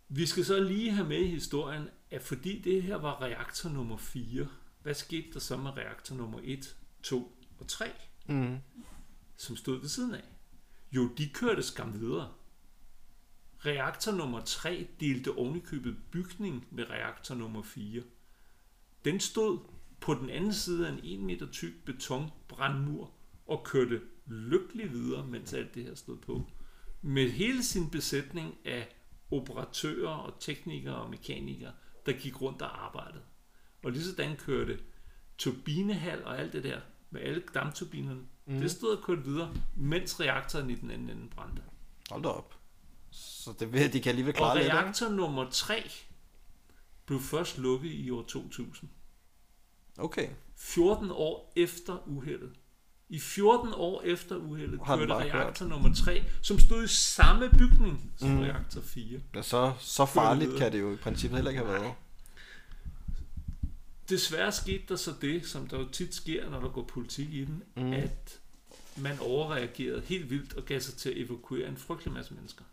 Vi skal så lige have med i historien, at fordi det her var reaktor nummer 4, hvad skete der så med reaktor nummer 1, 2 og 3, Mm. som stod ved siden af? Jo, de kørte skam videre. Reaktor nummer 3 delte ovenikøbet bygning med reaktor nummer 4. Den stod på den anden side af en 1 meter tyk betonbrandmur og kørte lykkelig videre, mens alt det her stod på. med hele sin besætning af operatører og teknikere og mekanikere, der gik rundt og arbejdede. Og lige sådan kørte turbinehal og alt det der, med alle dampturbinerne, mm. det stod og kørte videre, mens reaktoren i den anden ende brændte. Hold da op. Så det vil, de kan alligevel Og klare lidt. ikke? reaktor nummer 3 blev først lukket i år 2000. Okay. 14 år efter uheldet. I 14 år efter uheldet Har kørte bare kørt. reaktor nummer 3, som stod i samme bygning som mm. reaktor 4. Ja, så, så farligt kan det jo i princippet heller ikke have været. Desværre skete der så det, som der jo tit sker, når der går politik i den, mm. at man overreagerede helt vildt og gav sig til at evakuere en frygtelig masse mennesker.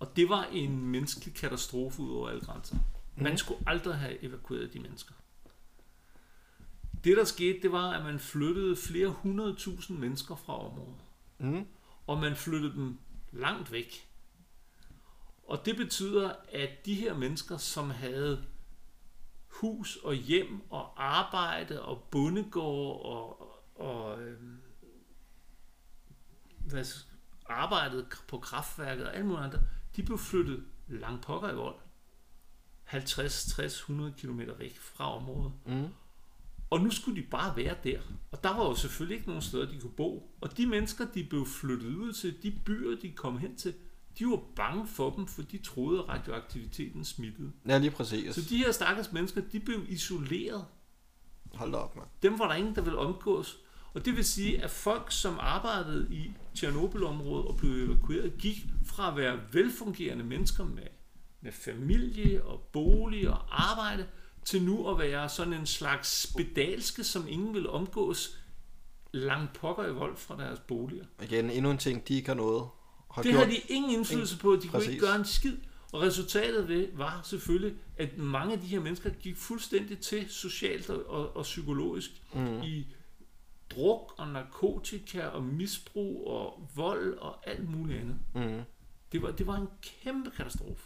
Og det var en menneskelig katastrofe ud over alle grænser. Man Mhm. skulle aldrig have evakueret de mennesker. Det der skete, det var, at man flyttede flere hundredtusind mennesker fra området. Mm. og man flyttede dem langt væk. Og det betyder, at de her mennesker, som havde hus og hjem og arbejde og bondegård og, og øhm, hvad, arbejdede på kraftværket og alt muligt andet, de blev flyttet langt pokker i vold. 50, 60, 100 km væk fra området. Mm. Og nu skulle de bare være der. Og der var jo selvfølgelig ikke nogen steder, de kunne bo. Og de mennesker, de blev flyttet ud til, de byer, de kom hen til, de var bange for dem, for de troede, at radioaktiviteten smittede. Ja, lige præcis. Så de her stakkels mennesker, de blev isoleret. Hold da op, mand. Dem var der ingen, der ville omgås. Og det vil sige, at folk, som arbejdede i Tjernobyl-området og blev evakueret, gik fra at være velfungerende mennesker med, med familie og bolig og arbejde, til nu at være sådan en slags spedalske, som ingen vil omgås, langt pokker i vold fra deres boliger. Igen, endnu en ting, de ikke har noget. Har Det gjort. har de ingen indflydelse på, de kunne ikke gøre en skid. Og resultatet ved var selvfølgelig, at mange af de her mennesker gik fuldstændig til socialt og, og, og psykologisk mm. i druk og narkotika og misbrug og vold og alt muligt andet. Mm. Det var, det var en kæmpe katastrofe.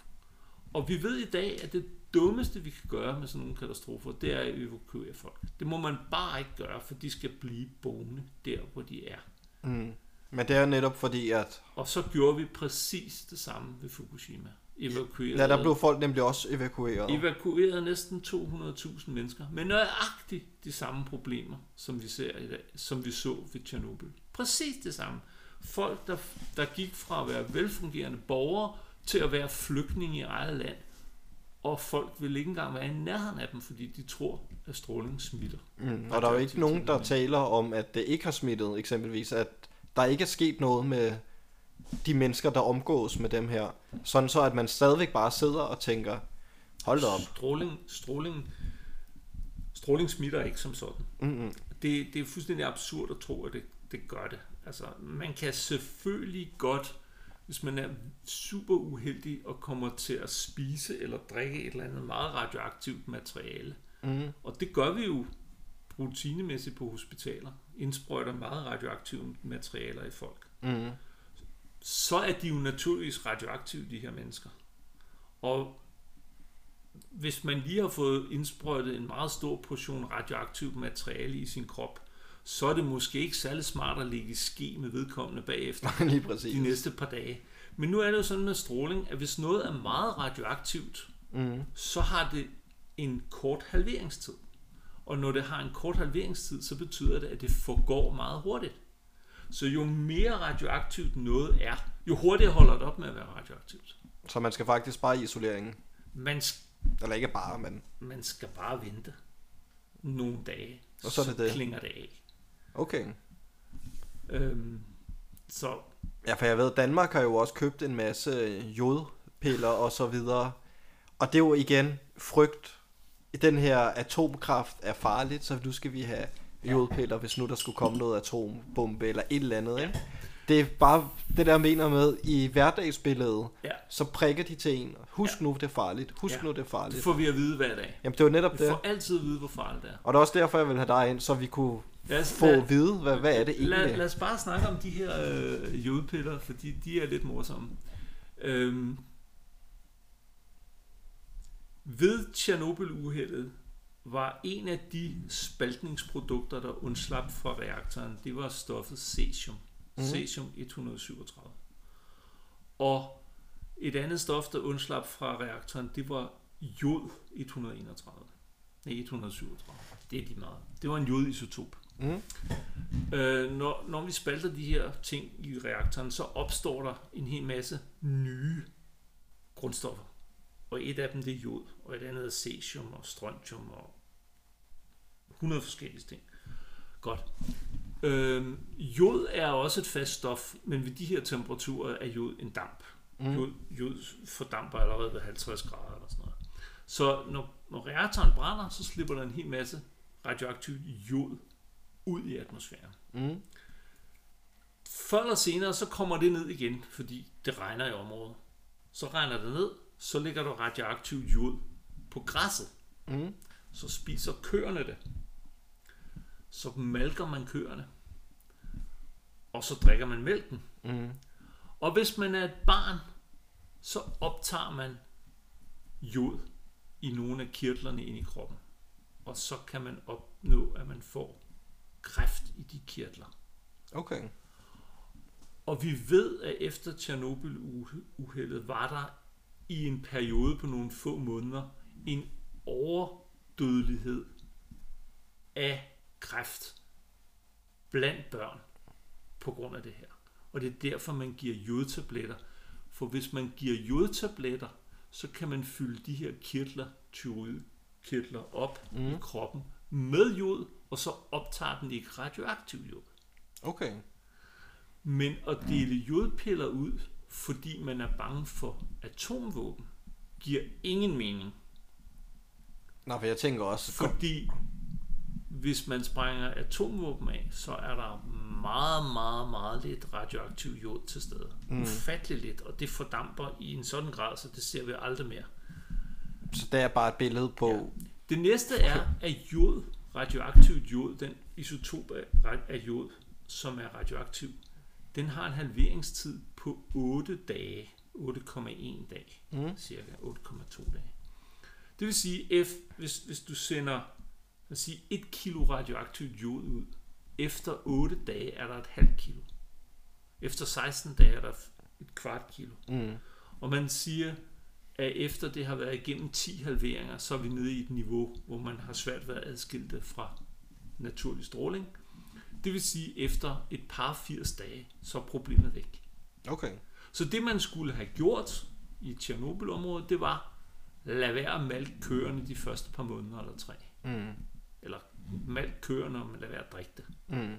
Og vi ved i dag, at det dummeste, vi kan gøre med sådan nogle katastrofer, det er at evakuere folk. Det må man bare ikke gøre, for de skal blive boende der, hvor de er. Mm. Men det er netop fordi, at Og så gjorde vi præcis det samme ved Fukushima. Evakuerede, ja, der blev folk nemlig også evakueret. evakuerede næsten 200.000 mennesker med nøjagtigt de samme problemer, som vi, ser i dag, som vi så ved Tjernobyl. Præcis det samme. Folk, der, der gik fra at være velfungerende borgere til at være flygtninge i eget land. Og folk vil ikke engang være i nærheden af dem, fordi de tror, at stråling smitter. Mm. Og der er jo ikke nogen, der taler om, at det ikke har smittet, eksempelvis. At der ikke er sket noget med de mennesker, der omgås med dem her. Sådan så, at man stadigvæk bare sidder og tænker, hold da op. Stråling, stråling, stråling smitter ikke som sådan. Mm-mm. det, det er fuldstændig absurd at tro, at det, det gør det. Altså, man kan selvfølgelig godt, hvis man er super uheldig og kommer til at spise eller drikke et eller andet meget radioaktivt materiale. Mm. Og det gør vi jo rutinemæssigt på hospitaler. Indsprøjter meget radioaktive materialer i folk. Mm. Så er de jo naturligvis radioaktive, de her mennesker. Og hvis man lige har fået indsprøjtet en meget stor portion radioaktivt materiale i sin krop, så er det måske ikke særlig smart at ligge i ske med vedkommende bagefter Lige de præcis. næste par dage. Men nu er det jo sådan med stråling, at hvis noget er meget radioaktivt, Mm. så har det en kort halveringstid. Og når det har en kort halveringstid, så betyder det, at det forgår meget hurtigt. Så jo mere radioaktivt noget er, jo hurtigere holder det op med at være radioaktivt. Så man skal faktisk bare i isoleringen. Man, sk- Eller ikke bare, men man skal bare vente nogle dage, Og så er det det. klinger det af. Okay. Øhm, så Ja, for jeg ved, Danmark har jo også købt en masse jodpiller og så videre. Og det er jo igen frygt. Den her atomkraft er farligt, så nu skal vi have jodpiller, hvis nu der skulle komme noget atombombe eller et eller andet. Ikke? Det er bare det der mener med, i hverdagsbilledet, ja, så prikker de til en. Husk Ja. nu, det er farligt. Husk Ja. nu, det er det farligt. får vi at vide hver dag. Jamen, det var netop Vi det. får altid at vide, hvor farligt det er. Og det er også derfor, jeg vil have dig ind, så vi kunne Lad os, få lad, at vide, hvad, hvad er det lad, egentlig? lad os bare snakke om de her øh, jodpiller, fordi de er lidt morsomme. Øhm, ved Tjernobyl-uheldet var en af de spaltningsprodukter, der undslap fra reaktoren, det var stoffet cesium. Mhm. Cesium 137. Og et andet stof, der undslap fra reaktoren, det var jod 131. Nej, 137. Det er de meget. Det var en jodisotop. Mm. Øh, når, når vi spalter de her ting i reaktoren, så opstår der en hel masse nye grundstoffer. Og et af dem det er jod, og et andet er cesium og strontium og 100 forskellige ting. Godt. Øh, jod er også et fast stof, men ved de her temperaturer er jod en damp. Mm. Jod, jod fordamper allerede ved 50 grader eller sådan noget. Så når, når reaktoren brænder, så slipper der en hel masse radioaktivt jod ud i atmosfæren. Mm. Før eller senere, så kommer det ned igen, fordi det regner i området. Så regner det ned, så ligger der radioaktiv jod på græsset. Mm. Så spiser køerne det. Så malker man køerne. Og så drikker man mælken. Mm. Og hvis man er et barn, så optager man jod i nogle af kirtlerne ind i kroppen. Og så kan man opnå, at man får kræft i de kirtler. Okay. Og vi ved, at efter Tjernobyl-uheldet var der i en periode på nogle få måneder en overdødelighed af kræft blandt børn på grund af det her. Og det er derfor, man giver jodtabletter. For hvis man giver jodtabletter, så kan man fylde de her kirtler, tyroidkirtler op mm. i kroppen med jod, og så optager den ikke radioaktiv jod. Okay. Men at dele jodpiller ud, fordi man er bange for atomvåben, giver ingen mening. Nå, for jeg tænker også... Fordi hvis man sprænger atomvåben af, så er der meget, meget, meget lidt radioaktiv jod til stede. Mm. Ufattelig lidt, og det fordamper i en sådan grad, så det ser vi aldrig mere. Så det er bare et billede på... Ja. Det næste er, at jod, radioaktiv jod, den isotop af, af jod, som er radioaktiv, den har en halveringstid på 8 dage. 8,1 dag. Mm. Cirka 8,2 dage. Det vil sige, F, hvis, hvis du sender lad os sige, 1 kilo radioaktivt jod ud, efter 8 dage er der et halvt kilo. Efter 16 dage er der et kvart kilo. Mm. Og man siger, at efter det har været igennem 10 halveringer, så er vi nede i et niveau, hvor man har svært ved at adskille det fra naturlig stråling. Det vil sige, efter et par 80 dage, så er problemet væk. Okay. Så det man skulle have gjort i Tjernobyl-området, det var, lad være at malke køerne de første par måneder eller tre. Mm. Eller malke køerne, og lad være at drikke det. Mm.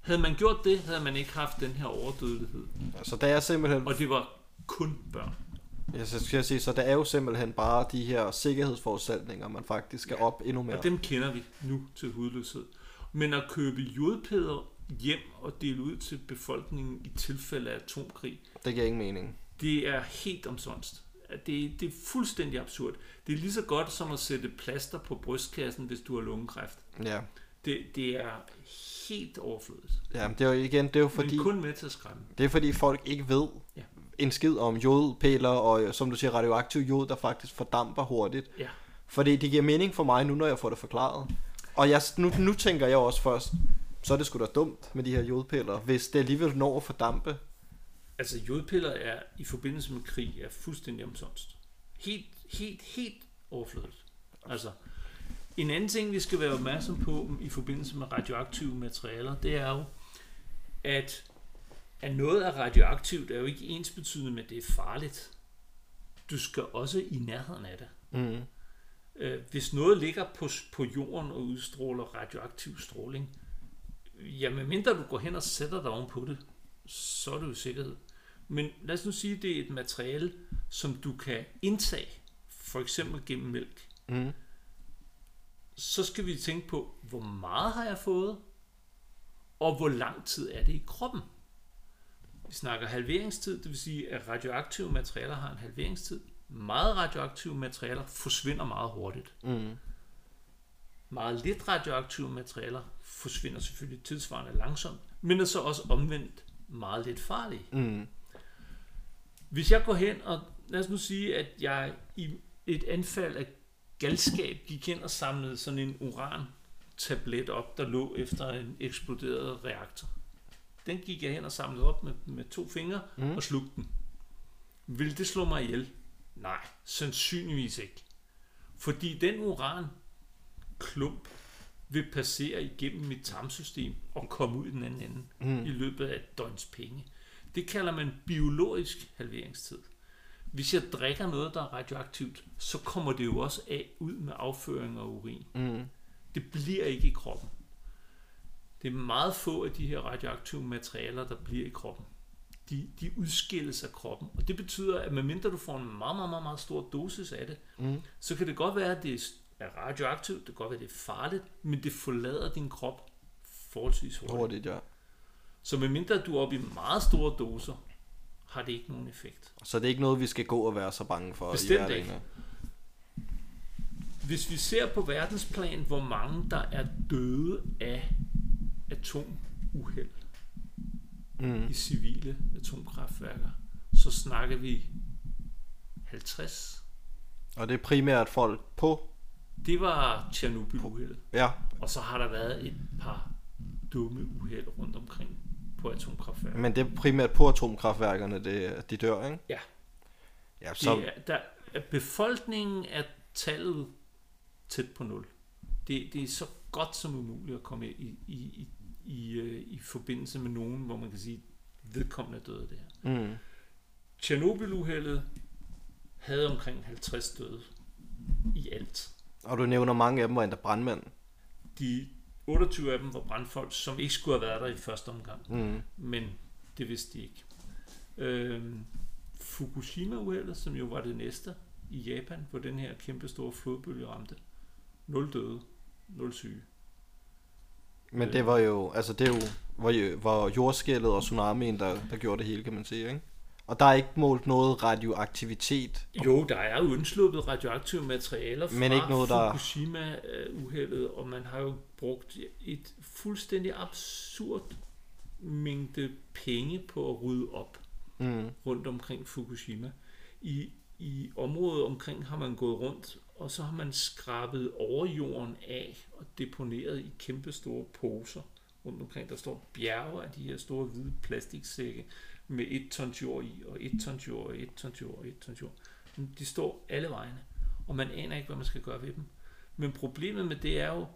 Havde man gjort det, havde man ikke haft den her overdødelighed. Så der er simpelthen... Og det var kun børn. Jeg skal jeg sige, så der er jo simpelthen bare de her sikkerhedsforudsætninger, man faktisk skal op endnu mere. Og dem kender vi nu til hudløshed. Men at købe jodpæder hjem og dele ud til befolkningen i tilfælde af atomkrig, Det giver ingen mening. det er helt omsonst. Det, det er fuldstændig absurd. Det er lige så godt som at sætte plaster på brystkassen, hvis du har lungekræft. Ja. Det, det er helt overflødigt. Ja, men det er jo igen, det er jo Fordi... fordi, Men kun med til at skræmme. det er fordi folk ikke ved Ja. En skid om jodpiller og som du siger radioaktiv jod, der faktisk fordamper hurtigt. Ja. Fordi det giver mening for mig nu, når jeg får det forklaret. Og jeg, nu, nu tænker jeg også først, så er det sgu da dumt med de her jodpiller, hvis det alligevel når at fordampe. Altså jodpiller er i forbindelse med krig er fuldstændig omsonst. Helt, helt, helt overflødigt. Altså, en anden ting, vi skal være opmærksom på i forbindelse med radioaktive materialer, det er jo, at, at noget er radioaktivt er jo ikke ensbetydende med, at det er farligt. Du skal også i nærheden af det. Mm. Øh, hvis noget ligger på, på jorden og udstråler radioaktiv stråling, ja, medmindre du går hen og sætter dig ovenpå det, så er du i sikkerhed. Men lad os nu sige, at det er et materiale, som du kan indtage, for eksempel gennem mælk. Mm. Så skal vi tænke på, hvor meget har jeg fået, og hvor lang tid er det i kroppen. Vi snakker halveringstid, det vil sige, at radioaktive materialer har en halveringstid. Meget radioaktive materialer forsvinder meget hurtigt. Mm. Meget lidt radioaktive materialer forsvinder selvfølgelig tilsvarende langsomt, men er så også omvendt meget lidt farlige. Mm. Hvis jeg går hen og lad os nu sige, at jeg i et anfald af galskab gik hen og samlede sådan en uran tablet op, der lå efter en eksploderet reaktor. Den gik jeg hen og samlede op med, med to fingre mm. og slugte den. Vil det slå mig ihjel? Nej, sandsynligvis ikke. Fordi den uran klump vil passere igennem mit tarmsystem og komme ud den anden ende mm. i løbet af et døgns penge. Det kalder man biologisk halveringstid. Hvis jeg drikker noget, der er radioaktivt, så kommer det jo også af ud med afføring og urin. Mm. Det bliver ikke i kroppen. Det er meget få af de her radioaktive materialer, der bliver i kroppen. De, de udskilles af kroppen. Og det betyder, at medmindre du får en meget, meget, meget, meget stor dosis af det, Mm. så kan det godt være, at det er radioaktivt, det kan godt være, at det er farligt, men det forlader din krop forholdsvis hurtigt. Hurtigt, ja. Så medmindre du er oppe i meget store doser, har det ikke nogen effekt. Så det er ikke noget, vi skal gå og være så bange for Bestemt i hverdagen. ikke. Hvis vi ser på verdensplan, hvor mange der er døde af atomuheld Mm. i civile atomkraftværker, så snakker vi 50. Og det er primært folk på, Det var Tjernobyl-uheldet. ja, Og så har der været et par dumme uheld rundt omkring på atomkraftværker. men det er primært på atomkraftværkerne, det, de dør, ikke? Ja. Ja, Så... Det er, der, befolkningen er tallet tæt på nul. Det, det er så godt som umuligt at komme i, i, i, i, øh, i forbindelse med nogen, hvor man kan sige, vedkommende er døde af det her. mm. Tjernobyl-uheldet havde omkring 50 døde i alt. Og du nævner mange af dem var endda brandmænd. De 28 af dem var brandfolk, som ikke skulle have været der i første omgang. Mm. men det vidste de ikke. Øhm, Fukushima-uheldet, som jo var det næste i Japan, hvor den her kæmpe store flodbølge ramte. Nul døde, nul syge. Men det var jo, altså det er jo, var, jo, var jordskælvet og tsunamien, der, der gjorde det hele, kan man sige, ikke? Og der er ikke målt noget radioaktivitet. Jo, der er undsluppet radioaktive materialer fra Men ikke noget, der- Fukushima-uheldet, og man har jo brugt et fuldstændig absurd mængde penge på at rydde op. Mm. rundt omkring Fukushima. I, I området omkring har man gået rundt, og så har man skrabet overjorden af og deponeret i kæmpe store poser rundt omkring. Der står bjerge af de her store hvide plastiksække med et tons jord i, og et tons jord, og et tons jord, og et tons jord. De står alle vegne, og man aner ikke, hvad man skal gøre ved dem. Men problemet med det er jo,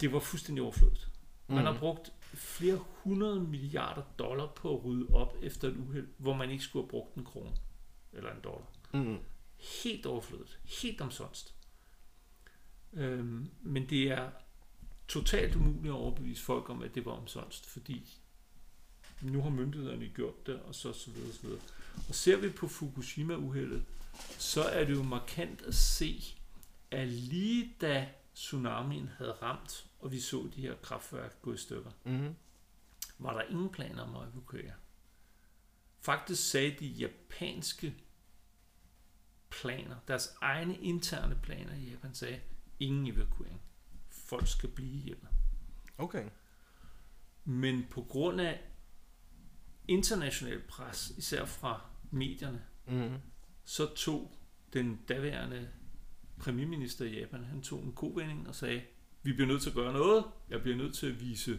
det var fuldstændig overflødet. Man Mm. har brugt flere hundrede milliarder dollar på at rydde op efter et uheld, hvor man ikke skulle have brugt en krone eller en dollar. Mm. Helt overflødet. Helt omsonst. Øhm, men det er totalt umuligt at overbevise folk om, at det var omsonst, fordi nu har myndighederne gjort det, og så så videre, så videre. Og ser vi på Fukushima-uheldet, så er det jo markant at se, at lige da tsunamien havde ramt, og vi så de her kraftværk gå i stykker, Mm. var der ingen planer om at evakuere. Faktisk sagde de japanske planer, deres egne interne planer i Japan sagde, ingen evakuering. Folk skal blive hjemme. Okay. Men på grund af international pres, især fra medierne, Mm. så tog den daværende premierminister i Japan, han tog en kovending og sagde, vi bliver nødt til at gøre noget, jeg bliver nødt til at vise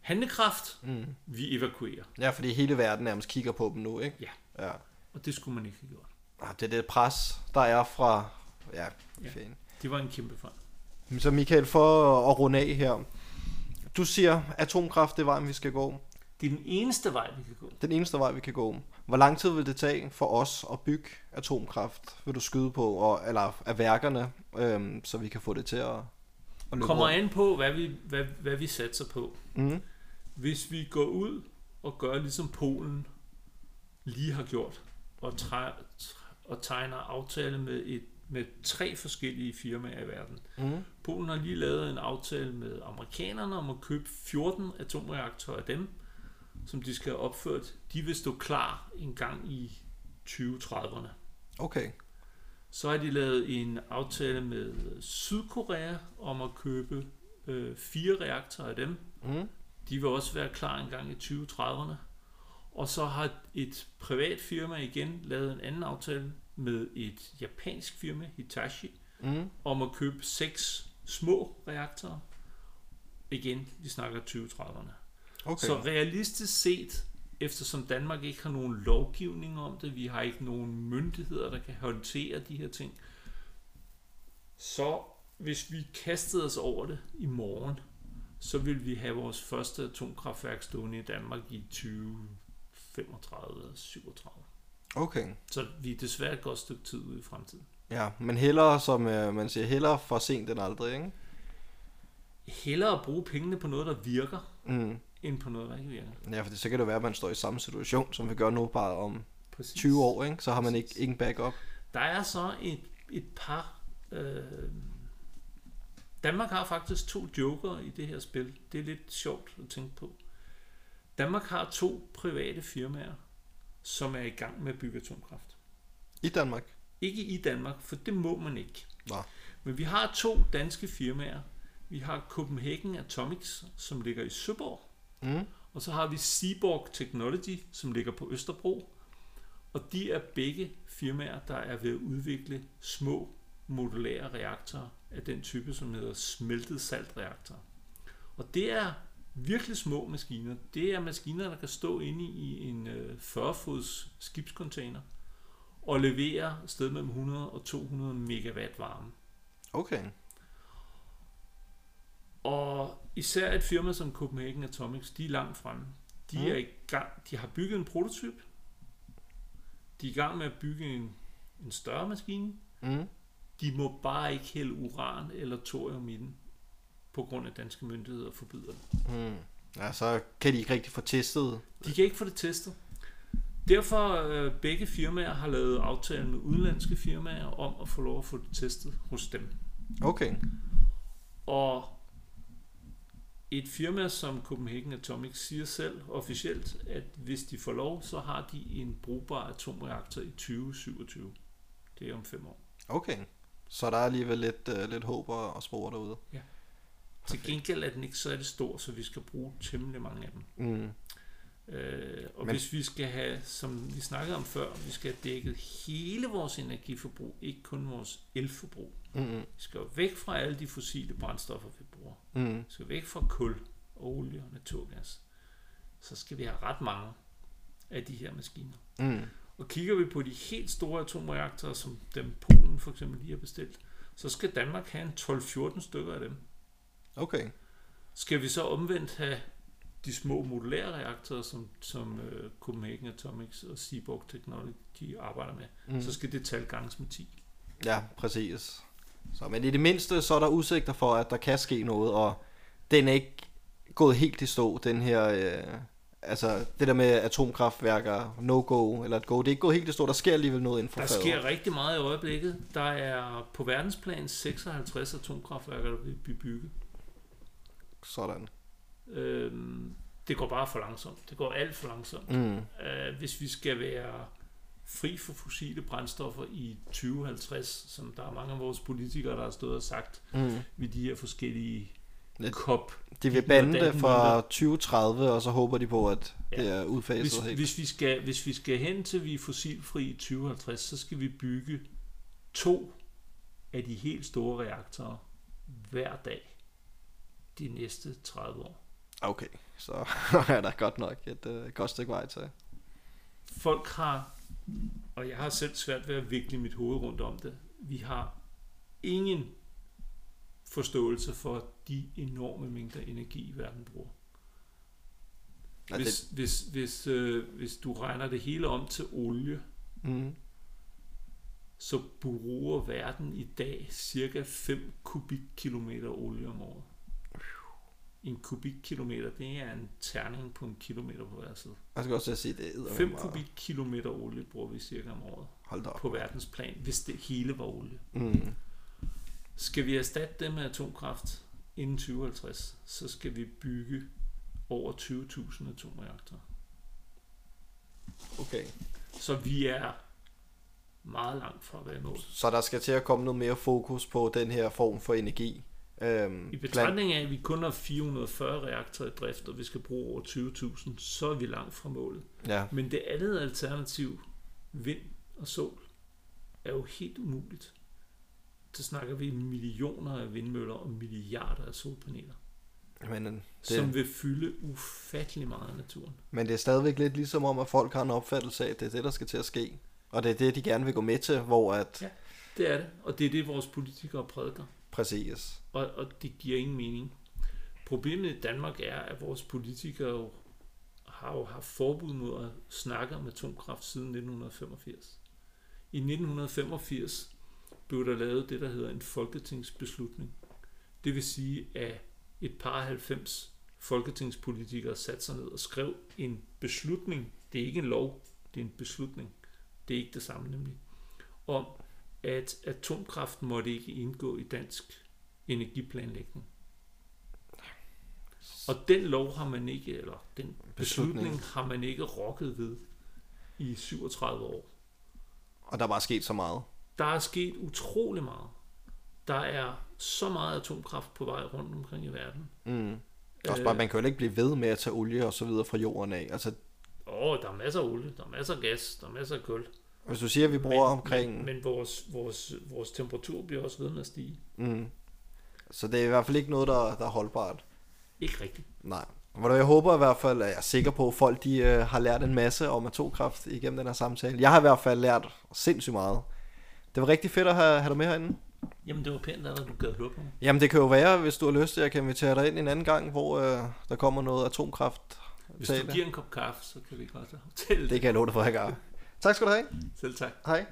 handlekraft, Mm. vi evakuerer. Ja, fordi hele verden nærmest kigger på dem nu, ikke? Ja. Ja. Og det skulle man ikke have gjort. Ah, Det er det pres, der er fra... Ja, Ja. Det var en kæmpe fejl. Så Michael, for at runde af her. Du siger, atomkraft det er vejen, vi skal gå. Det er den eneste vej, vi kan gå. Den eneste vej, vi kan gå. Hvor lang tid vil det tage for os at bygge atomkraft? Vil du skyde på, og, eller af værkerne, øhm, så vi kan få det til at, at løbe Kommer an på, hvad vi, hvad, hvad vi satser på. Mm. Hvis vi går ud og gør ligesom Polen lige har gjort, og, træ, og tegner aftale med, et, med tre forskellige firmaer i verden. Mm. Polen har lige lavet en aftale med amerikanerne om at købe 14 atomreaktorer af dem, som de skal have opført. De vil stå klar en gang i 2030'erne. Okay. Så har de lavet en aftale med Sydkorea om at købe øh, fire reaktorer af dem. Mm. De vil også være klar en gang i 2030'erne. Og så har et privat firma igen lavet en anden aftale med et japansk firma, Hitachi, Mm. om at købe seks små reaktorer. Igen, vi snakker 2030'erne. Okay. Så realistisk set, eftersom Danmark ikke har nogen lovgivning om det, vi har ikke nogen myndigheder, der kan håndtere de her ting, så hvis vi kastede os over det i morgen, så vil vi have vores første atomkraftværk stående i Danmark i 2035 37. Okay. Så vi er desværre et godt stykke tid ude i fremtiden. Ja, men hellere, som øh, man siger, hellere for sent end aldrig, ikke? Hellere bruge pengene på noget, der virker, Mm. end på noget, der ikke virker. Ja, for så kan det være, at man står i samme situation, som vi gør nu, bare om Præcis. 20 år, ikke? Så har man ikke ingen backup. Der er så et, et par... Øh, Danmark har faktisk to joker i det her spil. Det er lidt sjovt at tænke på. Danmark har to private firmaer, som er i gang med at bygge atomkraft. I Danmark. Ikke i Danmark, for det må man ikke. Nå. Men vi har to danske firmaer. Vi har Copenhagen Atomics, som ligger i Søborg. Mm. Og så har vi Seaborg Technology, som ligger på Østerbro. Og de er begge firmaer, der er ved at udvikle små modulære reaktorer af den type, som hedder smeltet saltreaktorer. Og det er virkelig små maskiner. Det er maskiner, der kan stå inde i en øh, 40-fods skibscontainer og levere sted mellem 100 og 200 megawatt varme. Okay. Og især et firma som Copenhagen Atomics, de er langt fremme. De, Mm. er i gang, de har bygget en prototype. De er i gang med at bygge en, en større maskine. Mm. De må bare ikke hælde uran eller thorium i den, på grund af danske myndigheder forbyder det. Mm. Ja, så kan de ikke rigtig få testet. De kan ikke få det testet. Derfor øh, begge firmaer har lavet aftale med udenlandske firmaer om at få lov at få det testet hos dem. Okay. Og et firma som Copenhagen Atomics siger selv officielt, at hvis de får lov, så har de en brugbar atomreaktor i 2027. Det er om fem år. Okay. Så der er alligevel lidt, uh, lidt håb og, og derude. Til gengæld er den ikke så er det stor, så vi skal bruge temmelig mange af dem. Mm. Øh, og Men- hvis vi skal have, som vi snakkede om før, vi skal have dækket hele vores energiforbrug, ikke kun vores elforbrug. Mm. Vi skal væk fra alle de fossile brændstoffer, vi bruger. Mm. Vi skal væk fra kul, olie og naturgas. Så skal vi have ret mange af de her maskiner. Mm. Og kigger vi på de helt store atomreaktorer, som dem Polen for eksempel lige har bestilt, så skal Danmark have en 12-14 stykker af dem. Okay. Skal vi så omvendt have de små modulære reaktorer, som, som uh, Copenhagen Atomics og Seaborg Technology de arbejder med, Mm. så skal det tal ganges med 10. Ja, præcis. Så, men i det mindste, så er der udsigter for, at der kan ske noget, og den er ikke gået helt i stå, den her, øh, altså det der med atomkraftværker, no-go eller et go, det er ikke gået helt i stå, der sker alligevel noget inden for Der faget. sker rigtig meget i øjeblikket. Der er på verdensplan 56 atomkraftværker, der vil blive bygget. Sådan. Øhm, det går bare for langsomt. Det går alt for langsomt. Mm. Øh, hvis vi skal være fri for fossile brændstoffer i 2050, som der er mange af vores politikere, der har stået og sagt Mm. ved de her forskellige. COP. De vil bande det fra mønter. 2030, og så håber de på, at Ja. det er udfaset Hvis, helt. hvis, vi skal, hvis vi skal hen til vi er fossilfri i 2050, så skal vi bygge to af de helt store reaktorer hver dag de næste 30 år. Okay, så er der godt nok et øh, godt stykke vej til. Folk har, og jeg har selv svært ved at vikle mit hoved rundt om det, vi har ingen forståelse for de enorme mængder energi, verden bruger. Hvis, hvis, hvis, øh, hvis du regner det hele om til olie, Mm. så bruger verden i dag cirka 5 kubikkilometer olie om året. En kubikkilometer, det er en terning på en kilometer på hver side. Jeg skal også sige, det er 5 kubikkilometer olie bruger vi cirka om året Hold da op. på verdensplan, hvis det hele var olie. Mm. Skal vi erstatte det med atomkraft inden 2050, så skal vi bygge over 20.000 atomreaktorer. Okay. Så vi er meget langt fra at være i mål. Så der skal til at komme noget mere fokus på den her form for energi. Øhm, I betragtning af, at vi kun har 440 reaktorer i drift, og vi skal bruge over 20.000, så er vi langt fra målet. Ja, Men det andet alternativ, vind og sol, er jo helt umuligt. Så snakker vi millioner af vindmøller og milliarder af solpaneler. Men, øh, det... det, som vil fylde ufattelig meget af naturen. men det er stadigvæk lidt ligesom om, at folk har en opfattelse af, at det er det, der skal til at ske. Og det er det, de gerne vil gå med til, hvor at... Ja. Det er det, og det er det, vores politikere prædiker. Præcis. Og, og det giver ingen mening. Problemet i Danmark er, at vores politikere jo har jo haft forbud mod at snakke om atomkraft siden 1985. I 1985 blev der lavet det, der hedder en folketingsbeslutning. Det vil sige, at et par 90 folketingspolitikere satte sig ned og skrev en beslutning. Det er ikke en lov, det er en beslutning. Det er ikke det samme nemlig. Om, at atomkraft måtte ikke indgå i dansk energiplanlægning. Og den lov har man ikke, eller den beslutning, Beslutning. har man ikke rokket ved i 37 år. Og der er bare sket så meget. Der er sket utrolig meget. Der er så meget atomkraft på vej rundt omkring i verden. Mm. Også bare, man kan jo ikke blive ved med at tage olie og så videre fra jorden af. Altså, Åh, der er masser af olie, der er masser af gas, der er masser af kul. Hvis du siger, at vi bruger men, omkring... Men, men vores, vores, vores temperatur bliver også ved med at stige. Mm. Så det er i hvert fald ikke noget, der, der er holdbart. Ikke rigtigt. Nej. Og jeg håber i hvert fald, at jeg er sikker på, at folk de, øh, har lært en masse om atomkraft igennem den her samtale. Jeg har i hvert fald lært sindssygt meget. Det var rigtig fedt at have, have dig med herinde. Jamen, det var pænt, at du gad mig. Jamen det kan jo være, hvis du har lyst til, at jeg kan invitere dig ind en anden gang, hvor øh, der kommer noget atomkraft. Hvis du giver en kop kaffe, så kan vi godt aftale Det kan jeg love dig for, jeg gør. Tak skal du have. Selv tak. Hej.